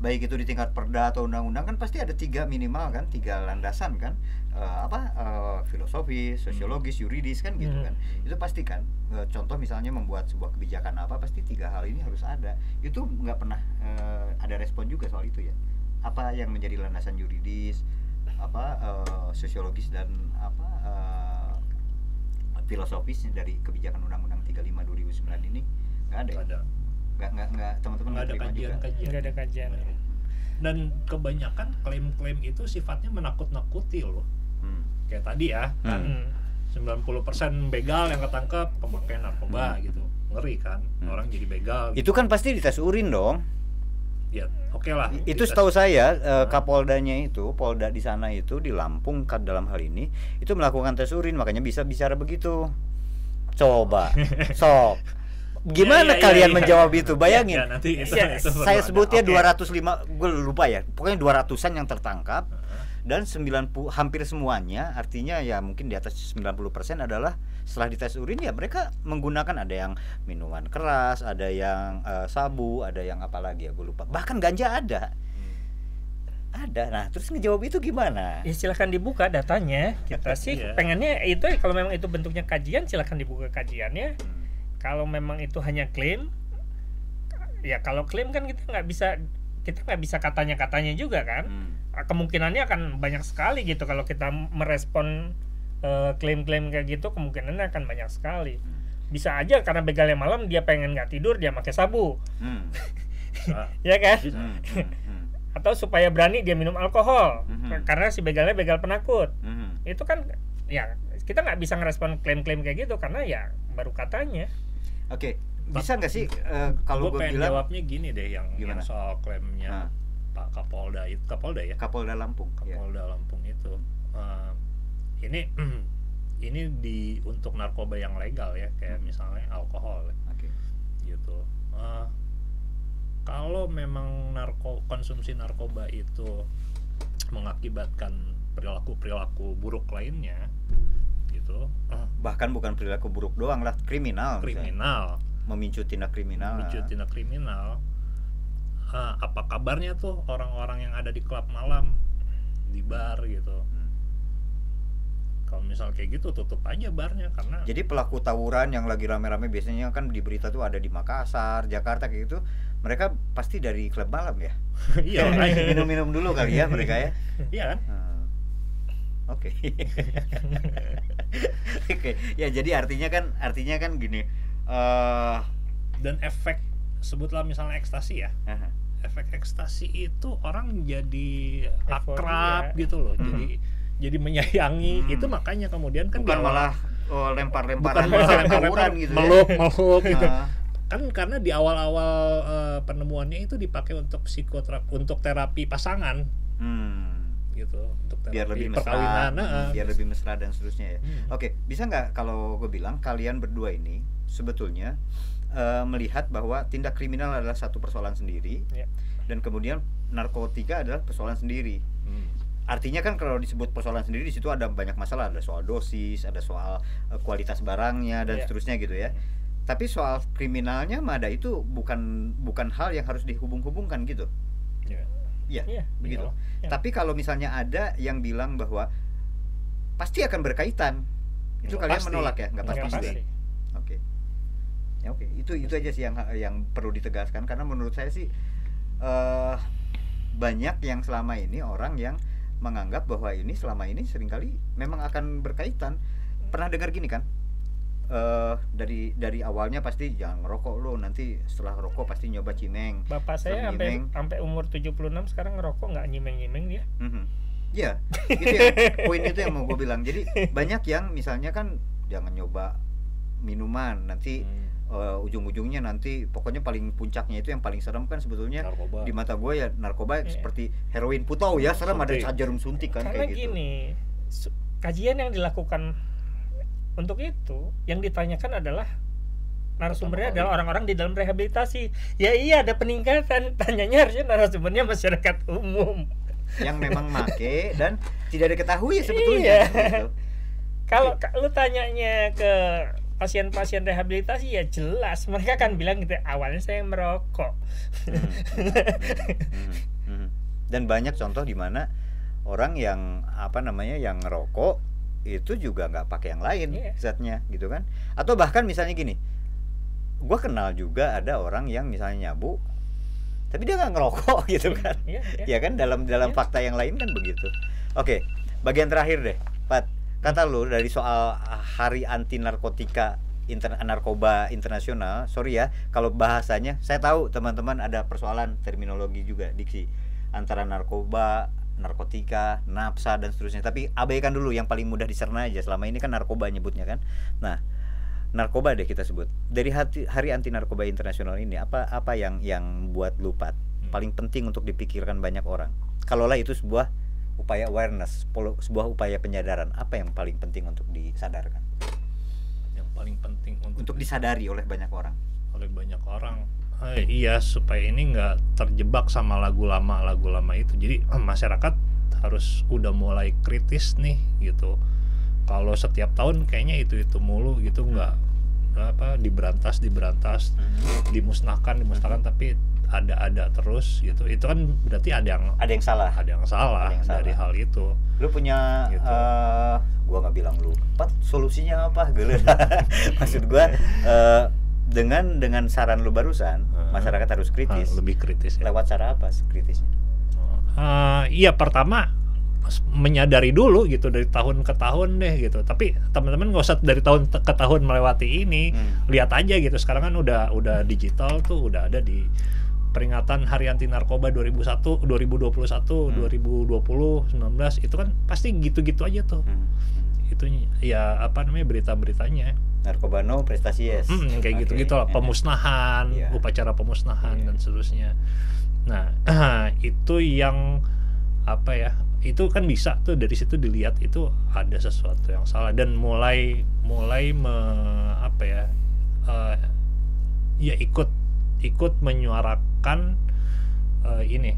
Speaker 2: baik itu di tingkat perda atau undang-undang kan pasti ada tiga minimal kan tiga landasan kan Eh, apa eh, filosofis, sosiologis, yuridis kan gitu
Speaker 3: Hmm.
Speaker 2: kan itu pasti kan Eh, contoh misalnya membuat sebuah kebijakan apa pasti tiga hal ini harus ada itu nggak pernah eh, ada respon juga soal itu ya apa yang menjadi landasan yuridis apa eh, sosiologis dan apa eh, filosofis dari kebijakan undang-undang 35 2009 ini nggak ada ya?
Speaker 1: Nggak ada
Speaker 2: nggak nggak nggak teman-teman
Speaker 1: nggak ada
Speaker 2: terima juga
Speaker 1: kajian-kajian.
Speaker 3: nggak ada kajian
Speaker 1: Dan kebanyakan klaim-klaim itu sifatnya menakut-nakuti loh. Kayak tadi ya, kan
Speaker 3: Hmm.
Speaker 1: 90% begal yang ketangkep pemakaian narkoba
Speaker 2: Hmm.
Speaker 1: gitu. Ngeri kan,
Speaker 2: Hmm.
Speaker 1: orang jadi begal.
Speaker 2: itu kan pasti dites urin dong
Speaker 1: ya, oke lah.
Speaker 2: itu setahu saya eh, Kapoldanya itu Polda di sana itu di Lampung kan dalam hal ini itu melakukan tes urin makanya bisa bicara begitu coba sok
Speaker 1: Ya, ya,
Speaker 2: gimana
Speaker 1: ya,
Speaker 2: kalian
Speaker 1: ya,
Speaker 2: menjawab
Speaker 1: ya.
Speaker 2: itu bayangin
Speaker 1: Ya, nanti itu,
Speaker 2: Ya,
Speaker 1: itu
Speaker 2: saya sebutnya
Speaker 1: Oke.
Speaker 2: 205 gue lupa ya pokoknya 200-an yang tertangkap. Dan 90 hampir semuanya artinya ya mungkin di atas 90% adalah setelah dites urin ya mereka menggunakan ada yang minuman keras, ada yang eh, sabu, ada yang apa lagi ya gue lupa. Bahkan ganja ada. Ada. Nah, terus ngejawab itu gimana?
Speaker 3: ya silahkan dibuka datanya kita sih
Speaker 1: Iya.
Speaker 3: pengennya itu kalau memang itu bentuknya kajian silahkan dibuka kajiannya
Speaker 2: Hmm.
Speaker 3: kalau memang itu hanya klaim ya kalau klaim kan kita nggak bisa kita nggak bisa katanya katanya juga kan
Speaker 2: Hmm.
Speaker 3: Ah, kemungkinannya akan banyak sekali gitu kalau kita merespon eh, klaim-klaim kayak gitu kemungkinannya akan banyak sekali bisa aja karena begalnya malam dia pengen nggak tidur dia pakai sabu
Speaker 2: Hmm.
Speaker 3: Ya kan
Speaker 2: Hmm. Hmm. Hmm.
Speaker 3: atau supaya berani dia minum alkohol
Speaker 2: Mhm.
Speaker 3: karena si begalnya begal penakut
Speaker 2: Hmm.
Speaker 3: itu kan ya kita nggak bisa ngerespon klaim-klaim kayak gitu karena ya baru katanya
Speaker 2: Oke, bisa nggak sih eh, kalau
Speaker 1: Gue
Speaker 2: bilang
Speaker 1: jawabnya gini deh yang, yang soal klaimnya
Speaker 2: Nah.
Speaker 1: Pak Kapolda itu Kapolda ya
Speaker 2: Kapolda Lampung. ya.
Speaker 1: Kapolda Lampung itu eh, ini ini di untuk narkoba yang legal ya kayak misalnya alkohol
Speaker 2: Oke.
Speaker 1: gitu Eh, kalau memang narko konsumsi narkoba itu mengakibatkan perilaku perilaku buruk lainnya gitu eh,
Speaker 2: Bahkan bukan perilaku buruk doang lah, kriminal. misalnya. Memicu tindak kriminal.
Speaker 1: memicu tindak kriminal Ah, apa kabarnya tuh orang-orang yang ada di klub malam di bar gitu
Speaker 2: Hmm.
Speaker 1: kalau misal kayak gitu tutup aja barnya karena
Speaker 2: Jadi pelaku tawuran yang lagi rame-rame biasanya kan di berita tuh ada di Makassar, Jakarta kayak gitu. Mereka pasti dari klub malam ya.
Speaker 1: iya.
Speaker 2: Minum-minum dulu kali ya mereka ya.
Speaker 1: iya kan
Speaker 2: Hmm. Oke. Oke. Ya jadi artinya kan artinya kan gini. Eh
Speaker 1: dan efek sebutlah misalnya ekstasi ya
Speaker 2: aha.
Speaker 1: efek ekstasi itu orang jadi akrab gitu loh
Speaker 2: Hmm.
Speaker 1: jadi jadi menyayangi
Speaker 2: Hmm.
Speaker 1: itu makanya kemudian kan
Speaker 2: bukan
Speaker 1: awal-
Speaker 2: malah oh, lempar-lemparan
Speaker 1: bukan malah
Speaker 2: tawuran
Speaker 1: lempar-lempar,
Speaker 2: gitu ya.
Speaker 1: meluk meluk gitu
Speaker 2: Ah,
Speaker 1: kan karena di awal-awal eh, penemuannya itu dipakai untuk psikoterapi untuk terapi pasangan
Speaker 2: hmm.
Speaker 1: gitu untuk terapi
Speaker 2: biar lebih mesra,
Speaker 1: perkawinan eh.
Speaker 2: biar lebih mesra dan seterusnya ya.
Speaker 1: Hmm.
Speaker 2: Oke, bisa nggak kalau gue bilang kalian berdua ini sebetulnya eh, melihat bahwa tindak kriminal adalah satu persoalan sendiri
Speaker 3: Ya.
Speaker 2: dan kemudian narkotika adalah persoalan sendiri.
Speaker 1: Hmm.
Speaker 2: Artinya kan kalau disebut persoalan sendiri di situ ada banyak masalah, ada soal dosis, ada soal eh, kualitas barangnya dan
Speaker 3: Iya.
Speaker 2: seterusnya gitu ya. Tapi soal kriminalnya mada itu bukan bukan hal yang harus dihubung-hubungkan gitu.
Speaker 1: Ya.
Speaker 2: Iya,
Speaker 3: Iya,
Speaker 2: begitu.
Speaker 3: Ya.
Speaker 2: Tapi kalau misalnya ada yang bilang bahwa pasti akan berkaitan, itu
Speaker 1: Nggak
Speaker 2: kalian
Speaker 1: pasti.
Speaker 2: menolak ya, nggak pasti.
Speaker 3: Nggak pasti.
Speaker 2: Oke. Ya oke, itu itu aja sih yang yang perlu ditegaskan karena menurut saya sih eh banyak yang selama ini orang yang menganggap bahwa ini selama ini sering kali memang akan berkaitan. Pernah dengar gini kan? eh dari dari awalnya pasti jangan ngerokok lo nanti setelah rokok pasti nyoba cimeng
Speaker 3: Bapak saya sampai sampai umur 76 sekarang ngerokok nggak nyimeng-nyimeng dia.
Speaker 2: Iya, itu ya, poin itu yang mau gue bilang. Jadi banyak yang misalnya kan jangan nyoba minuman nanti
Speaker 1: Hmm.
Speaker 2: Eh, ujung-ujungnya nanti pokoknya paling puncaknya itu yang paling serem kan sebetulnya
Speaker 1: narkoba
Speaker 2: di mata gue ya narkoba
Speaker 3: Iya.
Speaker 2: seperti heroin putau ya serem ada
Speaker 1: Suntik.
Speaker 2: jarum suntik kan
Speaker 3: Karena
Speaker 2: kayak gitu.
Speaker 3: gini, kajian yang dilakukan untuk itu yang ditanyakan adalah narasumbernya adalah orang-orang di dalam rehabilitasi. Ya iya ada peningkatan. Tanyanya harusnya narasumbernya masyarakat umum.
Speaker 2: Yang memang make dan tidak diketahui sebetulnya
Speaker 3: Iya.
Speaker 2: gitu.
Speaker 3: Kalau ka- lu tanyanya ke pasien-pasien rehabilitasi ya jelas mereka kan bilang gitu awalnya saya merokok.
Speaker 2: Hmm. Hmm. Hmm. Dan banyak contoh di mana orang yang apa namanya yang ngerokok itu juga nggak pakai yang lain
Speaker 3: Iya.
Speaker 2: zatnya gitu kan atau bahkan misalnya gini gua kenal juga ada orang yang misalnya nyabu tapi dia nggak ngerokok gitu kan
Speaker 3: Iya, iya.
Speaker 2: ya kan dalam dalam
Speaker 3: Iya.
Speaker 2: fakta yang lain kan begitu oke bagian terakhir deh Pat kata lu dari soal hari anti narkotika inter narkoba internasional sorry ya kalau bahasanya saya tahu teman-teman ada persoalan terminologi juga diksi antara narkoba narkotika napsa dan seterusnya. Tapi abaikan dulu yang paling mudah dicerna aja. Selama ini kan narkoba nyebutnya kan. Nah narkoba deh kita sebut. Dari hati, hari anti narkoba internasional ini apa apa yang yang buat lupa paling penting untuk dipikirkan banyak orang. Kalaulah itu sebuah upaya awareness sebuah upaya penyadaran apa yang paling penting untuk disadarkan?
Speaker 1: Yang paling penting untuk,
Speaker 2: untuk disadari oleh banyak orang.
Speaker 1: Oleh banyak orang. Eh, iya supaya ini nggak terjebak sama lagu lama lagu lama itu. Jadi masyarakat harus udah mulai kritis nih gitu. Kalau setiap tahun kayaknya itu itu mulu gitu nggak apa diberantas diberantas dimusnahkan dimusnahkan tapi ada ada terus gitu. Itu kan berarti ada yang
Speaker 2: ada yang salah.
Speaker 1: Ada yang salah
Speaker 2: Ada yang
Speaker 1: dari
Speaker 2: salah.
Speaker 1: hal itu.
Speaker 2: Lu punya
Speaker 1: Gitu.
Speaker 2: eh, gua nggak bilang lu. Pat, solusinya apa? Gue maksud gua eh, dengan dengan saran lu barusan
Speaker 1: Hmm.
Speaker 2: masyarakat harus kritis.
Speaker 1: Ah, lebih kritis ya.
Speaker 2: lewat cara apa kritisnya?
Speaker 1: Eh, iya pertama menyadari dulu gitu dari tahun ke tahun deh gitu. Tapi teman-teman nggak usah dari tahun ke tahun melewati ini.
Speaker 2: Hmm.
Speaker 1: lihat aja gitu. Sekarang kan udah udah digital tuh udah ada di peringatan Hari Anti Narkoba 2001 2021 2020 19 itu kan pasti gitu-gitu aja tuh
Speaker 2: Hmm.
Speaker 1: itu ya apa namanya berita-beritanya
Speaker 2: narkoba no prestasi yes
Speaker 1: Hmm, kayak
Speaker 2: Oke.
Speaker 1: gitu-gitu lah pemusnahan,
Speaker 2: Iya.
Speaker 1: upacara pemusnahan
Speaker 2: Iya.
Speaker 1: dan seterusnya. Nah, itu yang apa ya? Itu kan bisa tuh dari situ dilihat itu ada sesuatu yang salah dan mulai mulai me, apa ya? eh, ya ikut ikut menyuarakan eh, ini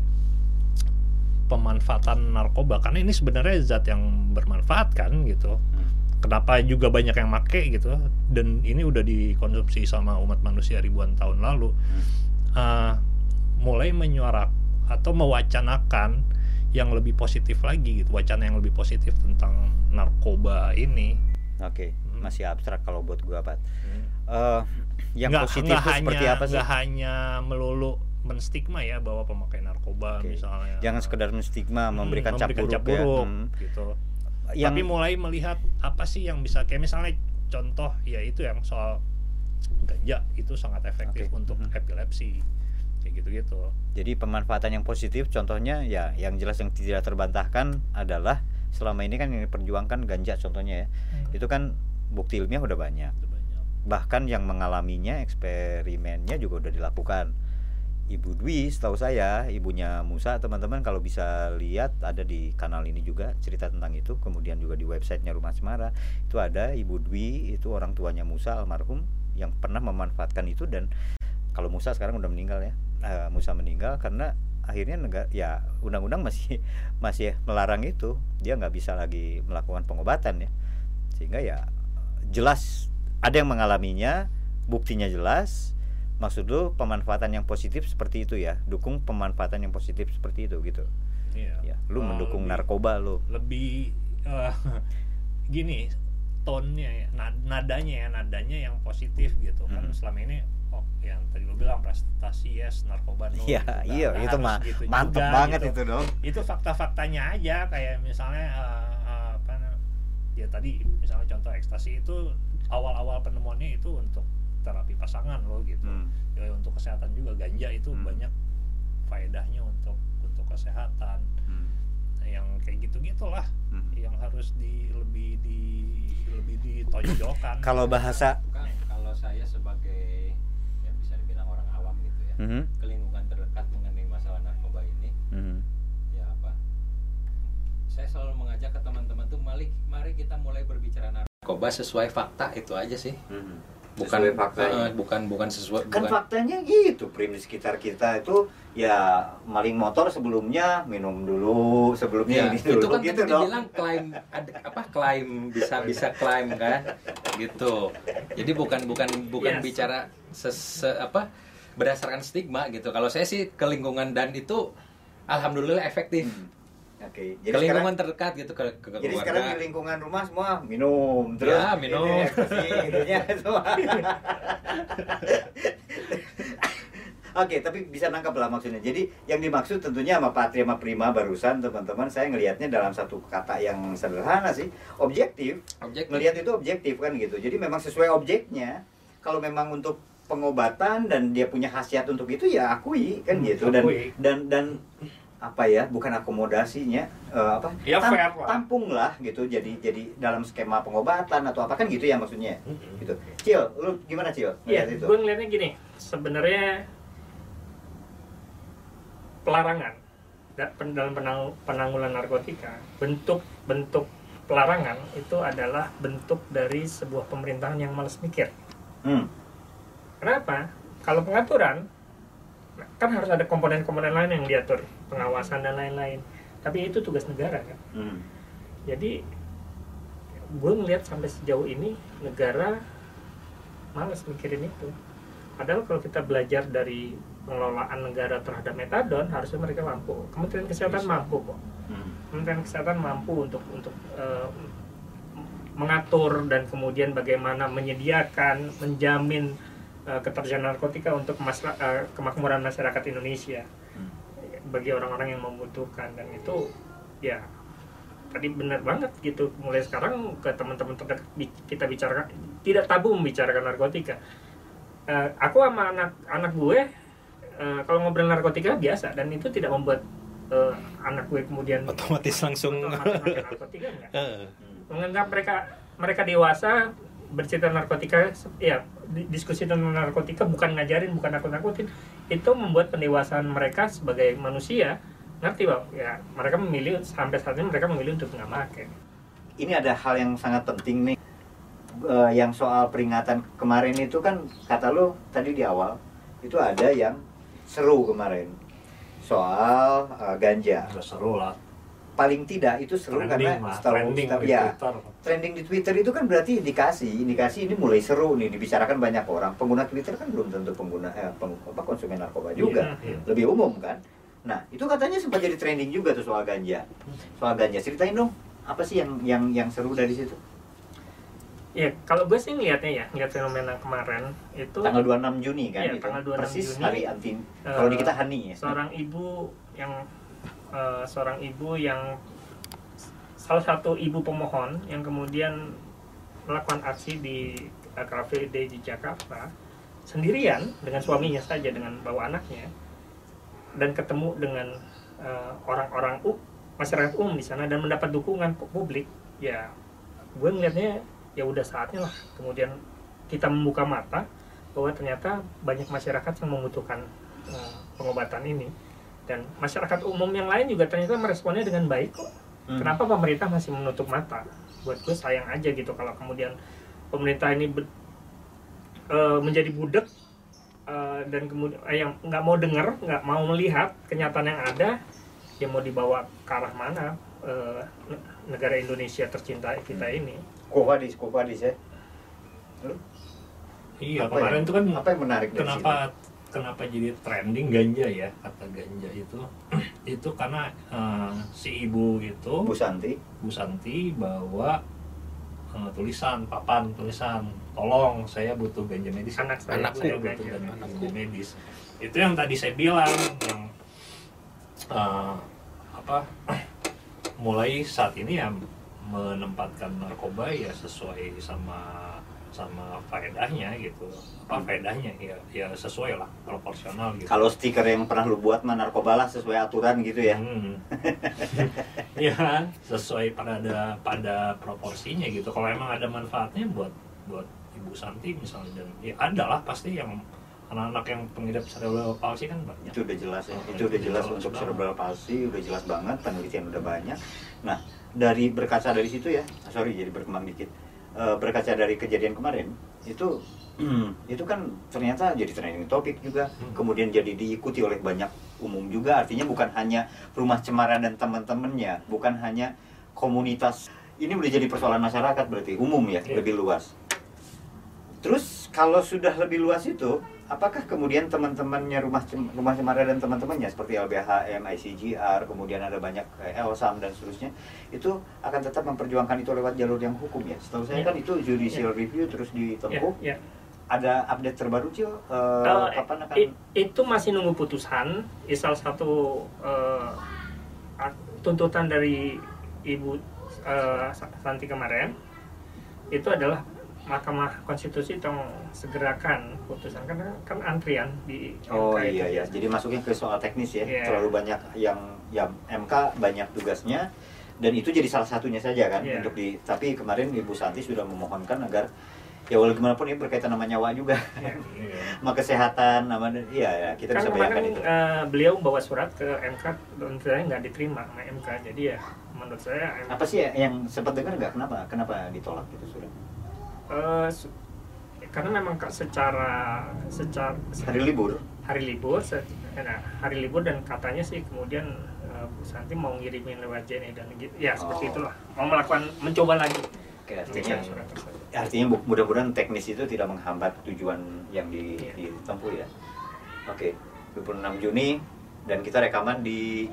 Speaker 1: pemanfaatan narkoba. Karena ini sebenarnya zat yang bermanfaat kan gitu.
Speaker 2: Hmm.
Speaker 1: kenapa juga banyak yang make gitu. Dan ini udah dikonsumsi sama umat manusia ribuan tahun lalu. Uh, mulai menyuarak atau mewacanakan yang lebih positif lagi gitu. Wacana yang lebih positif tentang narkoba ini.
Speaker 2: Oke
Speaker 1: Hmm.
Speaker 2: masih abstrak kalau buat gua Pat. Eh, yang
Speaker 1: nggak
Speaker 2: positif
Speaker 1: nggak
Speaker 2: itu seperti
Speaker 1: hanya
Speaker 2: apa sih
Speaker 1: nggak hanya melulu menstigma ya bahwa pemakai narkoba
Speaker 2: Oke.
Speaker 1: misalnya
Speaker 2: jangan sekedar menstigma
Speaker 1: Hmm,
Speaker 2: memberikan cap buruk,
Speaker 1: cap
Speaker 2: ya Hmm.
Speaker 1: gitu
Speaker 2: yang
Speaker 1: tapi mulai melihat apa sih yang bisa kayak misalnya contoh ya itu yang soal ganja itu sangat efektif
Speaker 2: Oke.
Speaker 1: untuk
Speaker 2: Mhm.
Speaker 1: epilepsi kayak gitu-gitu
Speaker 2: Jadi pemanfaatan yang positif contohnya ya yang jelas yang tidak terbantahkan adalah selama ini kan yang diperjuangkan ganja contohnya ya.
Speaker 3: Hmm.
Speaker 2: Itu kan bukti ilmiah udah banyak. Bahkan yang mengalaminya eksperimennya juga udah dilakukan. Ibu Dwi setahu saya ibunya Musa teman-teman kalau bisa lihat ada di kanal ini juga cerita tentang itu. Kemudian juga di websitenya Rumah Semara itu ada Ibu Dwi itu orang tuanya Musa almarhum yang pernah memanfaatkan itu. Dan kalau Musa sekarang udah meninggal ya. Eh, Musa meninggal karena akhirnya negara ya undang-undang masih masih melarang itu. Dia nggak bisa lagi melakukan pengobatan ya. Sehingga ya jelas ada yang mengalaminya buktinya jelas maksud lu pemanfaatan yang positif seperti itu ya dukung pemanfaatan yang positif seperti itu gitu
Speaker 1: Iya.
Speaker 2: ya lu
Speaker 1: Oh,
Speaker 2: mendukung
Speaker 1: lebih-
Speaker 2: narkoba lu
Speaker 1: lebih eh, gini tone-nya ya nad- nadanya ya nadanya yang positif gitu kan
Speaker 2: Hmm.
Speaker 1: selama ini oh yang tadi lu bilang prestasi yes narkoba no
Speaker 2: Iya,
Speaker 1: gitu. Nggak-
Speaker 2: iya,
Speaker 1: nggak
Speaker 2: itu mah
Speaker 1: gitu
Speaker 2: mantep
Speaker 1: juga,
Speaker 2: banget
Speaker 1: gitu.
Speaker 2: itu dong
Speaker 1: itu fakta-faktanya aja kayak misalnya eh, eh, apa ya tadi misalnya contoh ekstasi itu awal-awal penemuannya itu untuk terapi pasangan loh gitu
Speaker 2: Hmm.
Speaker 1: ya untuk kesehatan juga ganja itu
Speaker 2: Hmm.
Speaker 1: banyak faedahnya untuk untuk kesehatan
Speaker 2: Hmm.
Speaker 1: yang kayak gitu gitulah
Speaker 2: Hmm.
Speaker 1: yang harus di lebih di lebih ditonjolkan
Speaker 2: kalau bahasa
Speaker 4: kalau saya sebagai ya bisa dibilang orang awam gitu ya,
Speaker 2: Mhm.
Speaker 4: ke lingkungan terdekat mengenai masalah narkoba ini,
Speaker 2: Mhm.
Speaker 4: ya apa? Saya selalu mengajak ke teman-teman tuh mari mari kita mulai berbicara narkoba sesuai fakta itu aja sih. Bukan
Speaker 2: Sesuai faktanya.
Speaker 4: eh, bukan bukan sesuai
Speaker 2: kan
Speaker 4: bukan
Speaker 2: faktanya gitu prim di sekitar kita itu ya maling motor sebelumnya minum dulu sebelumnya
Speaker 4: Ya,
Speaker 2: ini
Speaker 4: itu
Speaker 2: dulu
Speaker 4: kan
Speaker 2: gitu
Speaker 4: tadi dibilang klaim ada apa klaim bisa bisa klaim kan gitu jadi bukan bukan bukan
Speaker 3: Yes.
Speaker 4: bicara ses, se- apa berdasarkan stigma gitu kalau saya sih ke lingkungan dan itu alhamdulillah efektif
Speaker 2: Hmm. Oke
Speaker 4: ke
Speaker 2: jadi sekarang
Speaker 4: lingkungan terdekat gitu ke, ke
Speaker 2: jadi sekarang di lingkungan rumah semua minum terus
Speaker 4: Ya, minum.
Speaker 2: ini, ekstasi, gitunya, semua. Oke, tapi bisa nangkap lah maksudnya. Jadi yang dimaksud tentunya sama Patria sama Prima barusan teman-teman saya ngelihatnya dalam satu kata yang sederhana sih, objektif.
Speaker 4: objektif
Speaker 2: Ngelihat itu objektif kan gitu. Jadi memang sesuai objeknya. Kalau memang untuk pengobatan dan dia punya khasiat untuk itu ya akui kan
Speaker 1: Hmm,
Speaker 2: gitu dan
Speaker 1: akui.
Speaker 2: dan dan apa ya bukan akomodasinya eh, apa
Speaker 1: Ya, fair lah.
Speaker 2: tampung lah gitu jadi jadi dalam skema pengobatan atau apa kan gitu ya maksudnya
Speaker 1: Mm-mm.
Speaker 2: gitu Cil lu gimana Cil
Speaker 3: Iya,
Speaker 2: itu
Speaker 3: gue ngeliatnya gini, sebenarnya pelarangan dalam penang- penanggulan narkotika, bentuk-bentuk pelarangan itu adalah bentuk dari sebuah pemerintahan yang malas mikir.
Speaker 2: hmm.
Speaker 3: Kenapa? Kalau pengaturan kan harus ada komponen-komponen lain yang diatur, pengawasan dan lain-lain. Tapi itu tugas negara kan.
Speaker 2: Hmm.
Speaker 3: Jadi gue ngeliat sampai sejauh ini negara malas mikirin itu. Padahal kalau kita belajar dari pengelolaan negara terhadap metadon, harusnya mereka mampu. Kementerian Kesehatan
Speaker 4: Bisa.
Speaker 3: mampu kok.
Speaker 2: Hmm.
Speaker 3: Kementerian Kesehatan mampu untuk untuk eh, mengatur dan kemudian bagaimana menyediakan, menjamin eh, ketersediaan narkotika untuk masla- eh, kemakmuran masyarakat Indonesia.
Speaker 2: Hmm.
Speaker 3: bagi orang-orang yang membutuhkan. Dan itu ya tadi benar banget gitu. Mulai sekarang ke teman-teman terdekat kita bicarakan tidak tabu membicarakan narkotika. Eh, aku sama anak anak gue eh, kalau ngobrol narkotika biasa. Dan itu tidak membuat eh, anak gue kemudian
Speaker 4: otomatis langsung
Speaker 3: otomatis narkotika enggak. Menganggap mereka mereka dewasa bercerita narkotika ya di- diskusi tentang narkotika bukan ngajarin bukan nakut nakutin itu membuat pendewasaan mereka sebagai manusia. Ngerti bahwa ya mereka memilih sampai saat ini mereka memilih untuk nggak pakai
Speaker 2: ini ada hal yang sangat penting nih. Eh, yang soal peringatan kemarin itu kan kata lu tadi di awal itu ada yang seru kemarin. Soal eh, ganja.
Speaker 1: Udah seru lah
Speaker 2: paling tidak itu seru karena
Speaker 1: mah,
Speaker 2: setahu
Speaker 1: trending di
Speaker 2: ya
Speaker 1: Twitter.
Speaker 2: trending di Twitter itu kan berarti indikasi indikasi ini mulai seru nih dibicarakan banyak orang. Pengguna Twitter kan belum tentu pengguna eh, peng- apa konsumen narkoba juga.
Speaker 3: Iya.
Speaker 2: lebih umum kan? Nah itu katanya sempat jadi trending juga tuh soal ganja. Soal ganja. Ceritain dong apa sih yang yang yang seru dari situ?
Speaker 3: Ya kalau gue sih ngelihatnya ya ngeliat fenomena kemarin itu
Speaker 2: tanggal 26 Juni kan
Speaker 3: Iya,
Speaker 2: itu.
Speaker 3: tanggal 26
Speaker 2: persis
Speaker 3: Juni.
Speaker 2: hari anti kalau di
Speaker 3: Eh,
Speaker 2: kita Hani ya
Speaker 3: seorang ibu yang eh, seorang ibu yang salah satu ibu pemohon yang kemudian melakukan aksi di eh, Cafe Day di Jakarta sendirian dengan suaminya saja dengan bawa anaknya dan ketemu dengan eh, orang-orang uh, masyarakat umum di sana dan mendapat dukungan pu- publik. Ya gue ngeliatnya ya udah saatnya lah kemudian kita membuka mata bahwa ternyata banyak masyarakat yang membutuhkan eh, pengobatan ini dan masyarakat umum yang lain juga ternyata meresponnya dengan baik kok.
Speaker 2: Hmm.
Speaker 3: kenapa pemerintah masih menutup mata? Buat gue sayang aja gitu kalau kemudian pemerintah ini be- eh, menjadi budek eh, dan kemudian eh, yang nggak mau dengar nggak mau melihat kenyataan yang ada ya mau dibawa ke arah mana eh, ne- negara Indonesia tercinta kita ini?
Speaker 2: Kupadis, Kupadis ya.
Speaker 1: Iya,
Speaker 2: Apa
Speaker 1: kemarin
Speaker 2: yang-
Speaker 1: itu kan
Speaker 2: apa yang menarik dari
Speaker 1: kenapa kenapa jadi trending ganja ya kata ganja itu itu karena eh, si ibu itu
Speaker 2: Bu Santi.
Speaker 1: Bu Santi bawa eh, tulisan papan tulisan tolong saya butuh ganja medis
Speaker 3: Anak saya
Speaker 1: Anak
Speaker 3: butuh
Speaker 1: saya
Speaker 3: ganja.
Speaker 1: butuh ganja, ganja medis itu yang tadi saya bilang yang eh, apa mulai saat ini ya menempatkan narkoba ya sesuai sama sama faedahnya gitu apa faedahnya ya ya sesuai lah proporsional gitu
Speaker 2: Kalau stiker yang pernah lu buat mah narkoba lah sesuai aturan gitu ya.
Speaker 1: Hmm. ya sesuai pada ada pada proporsinya gitu. Kalau emang ada manfaatnya buat buat Ibu Santi misalnya dan ya ada lah pasti yang anak-anak yang pengidap cerebral palsy kan banyak.
Speaker 2: Itu udah jelas ya.
Speaker 1: Oh,
Speaker 2: Itu udah
Speaker 1: itu
Speaker 2: jelas
Speaker 1: jelas
Speaker 2: untuk cerebral palsy udah jelas banget, penelitian udah banyak. Nah, dari berkaca dari situ ya, sorry jadi berkembang dikit. Eh, berkaca dari kejadian kemarin itu itu kan ternyata jadi trending topik juga
Speaker 1: Hmm.
Speaker 2: kemudian jadi diikuti oleh banyak umum juga artinya bukan hanya rumah cemara dan teman-temannya bukan hanya komunitas ini udah jadi persoalan masyarakat berarti umum ya
Speaker 1: Iya.
Speaker 2: lebih luas terus kalau sudah lebih luas itu apakah kemudian teman-temannya rumah rumah cemara dan teman-temannya seperti LBHM, ICGR, kemudian ada banyak eh, LSAM dan seterusnya itu akan tetap memperjuangkan itu lewat jalur yang hukum ya. Setahu saya
Speaker 3: Ya.
Speaker 2: kan itu judicial review terus ditempuh.
Speaker 3: ya.
Speaker 2: Ada update terbaru Cil? Eh,
Speaker 3: Eh,
Speaker 2: kapan akan
Speaker 3: itu masih nunggu putusan Ya, salah satu eh, a- tuntutan dari ibu eh, Sa- Santi kemarin itu adalah Mahkamah Konstitusi tolong segerakan putusan karena kan antrian di
Speaker 2: Oh
Speaker 3: MK itu.
Speaker 2: iya ya, jadi masuknya ke soal teknis ya.
Speaker 3: Iya.
Speaker 2: Terlalu banyak yang yang MK banyak tugasnya dan itu jadi salah satunya saja kan
Speaker 3: Iya.
Speaker 2: untuk di tapi kemarin Ibu Santi sudah memohonkan agar ya walau gimana pun ini berkaitan sama nyawa juga.
Speaker 3: Iya.
Speaker 1: Iya.
Speaker 2: sama kesehatan sama iya ya kita
Speaker 3: kan
Speaker 2: bisa bayangkan itu.
Speaker 3: eh, beliau bawa surat ke MK dan nggak diterima sama MK jadi ya menurut saya
Speaker 2: Apa sih ya yang sempat dengar nggak kenapa kenapa ditolak gitu sudah?
Speaker 3: Eh, karena memang Kak, secara secara
Speaker 2: Hari libur.
Speaker 3: hari libur se- nah, hari libur dan katanya sih kemudian eh, Bu Santi mau ngirimin lewat JNE dan gitu ya seperti
Speaker 2: Oh.
Speaker 3: itulah mau melakukan mencoba lagi
Speaker 2: Oke, artinya artinya mudah-mudahan teknis itu tidak menghambat tujuan yang di,
Speaker 3: Iya.
Speaker 2: ditempuh ya. Oke, 26 Juni dan kita rekaman di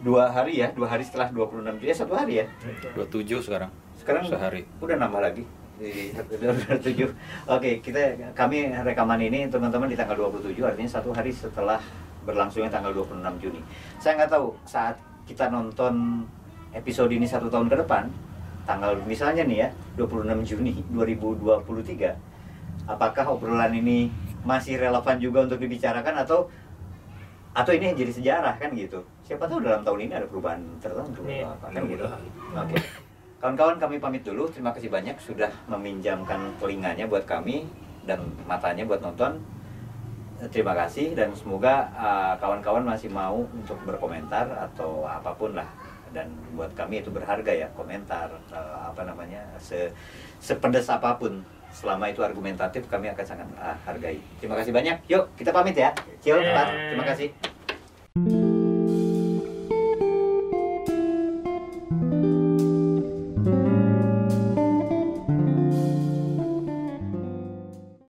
Speaker 2: dua hari ya, dua hari setelah 26 Juni, eh, satu hari ya.
Speaker 4: 27 sekarang.
Speaker 2: Sekarang
Speaker 4: Sehari.
Speaker 2: udah nambah lagi di udah udah tujuh. Oke, kita kami rekaman ini teman-teman di tanggal 27 artinya satu hari setelah berlangsungnya tanggal 26 Juni. Saya nggak tahu saat kita nonton episode ini satu tahun ke depan, tanggal misalnya nih ya 26 Juni 2023, apakah obrolan ini masih relevan juga untuk dibicarakan atau atau ini jadi sejarah kan gitu? Siapa tahu dalam tahun ini ada perubahan tertentu apa kan gitu. Oke. Kawan-kawan kami pamit dulu. Terima kasih banyak sudah meminjamkan telinganya buat kami dan matanya buat nonton. Eh, Terima kasih dan semoga uh, kawan-kawan masih mau untuk berkomentar atau apa pun lah dan buat kami itu berharga ya komentar uh, apa namanya se sepedas apa pun selama itu argumentatif kami akan sangat uh, hargai. Terima kasih banyak. Yuk kita pamit ya. Cil. Pat, terima kasih.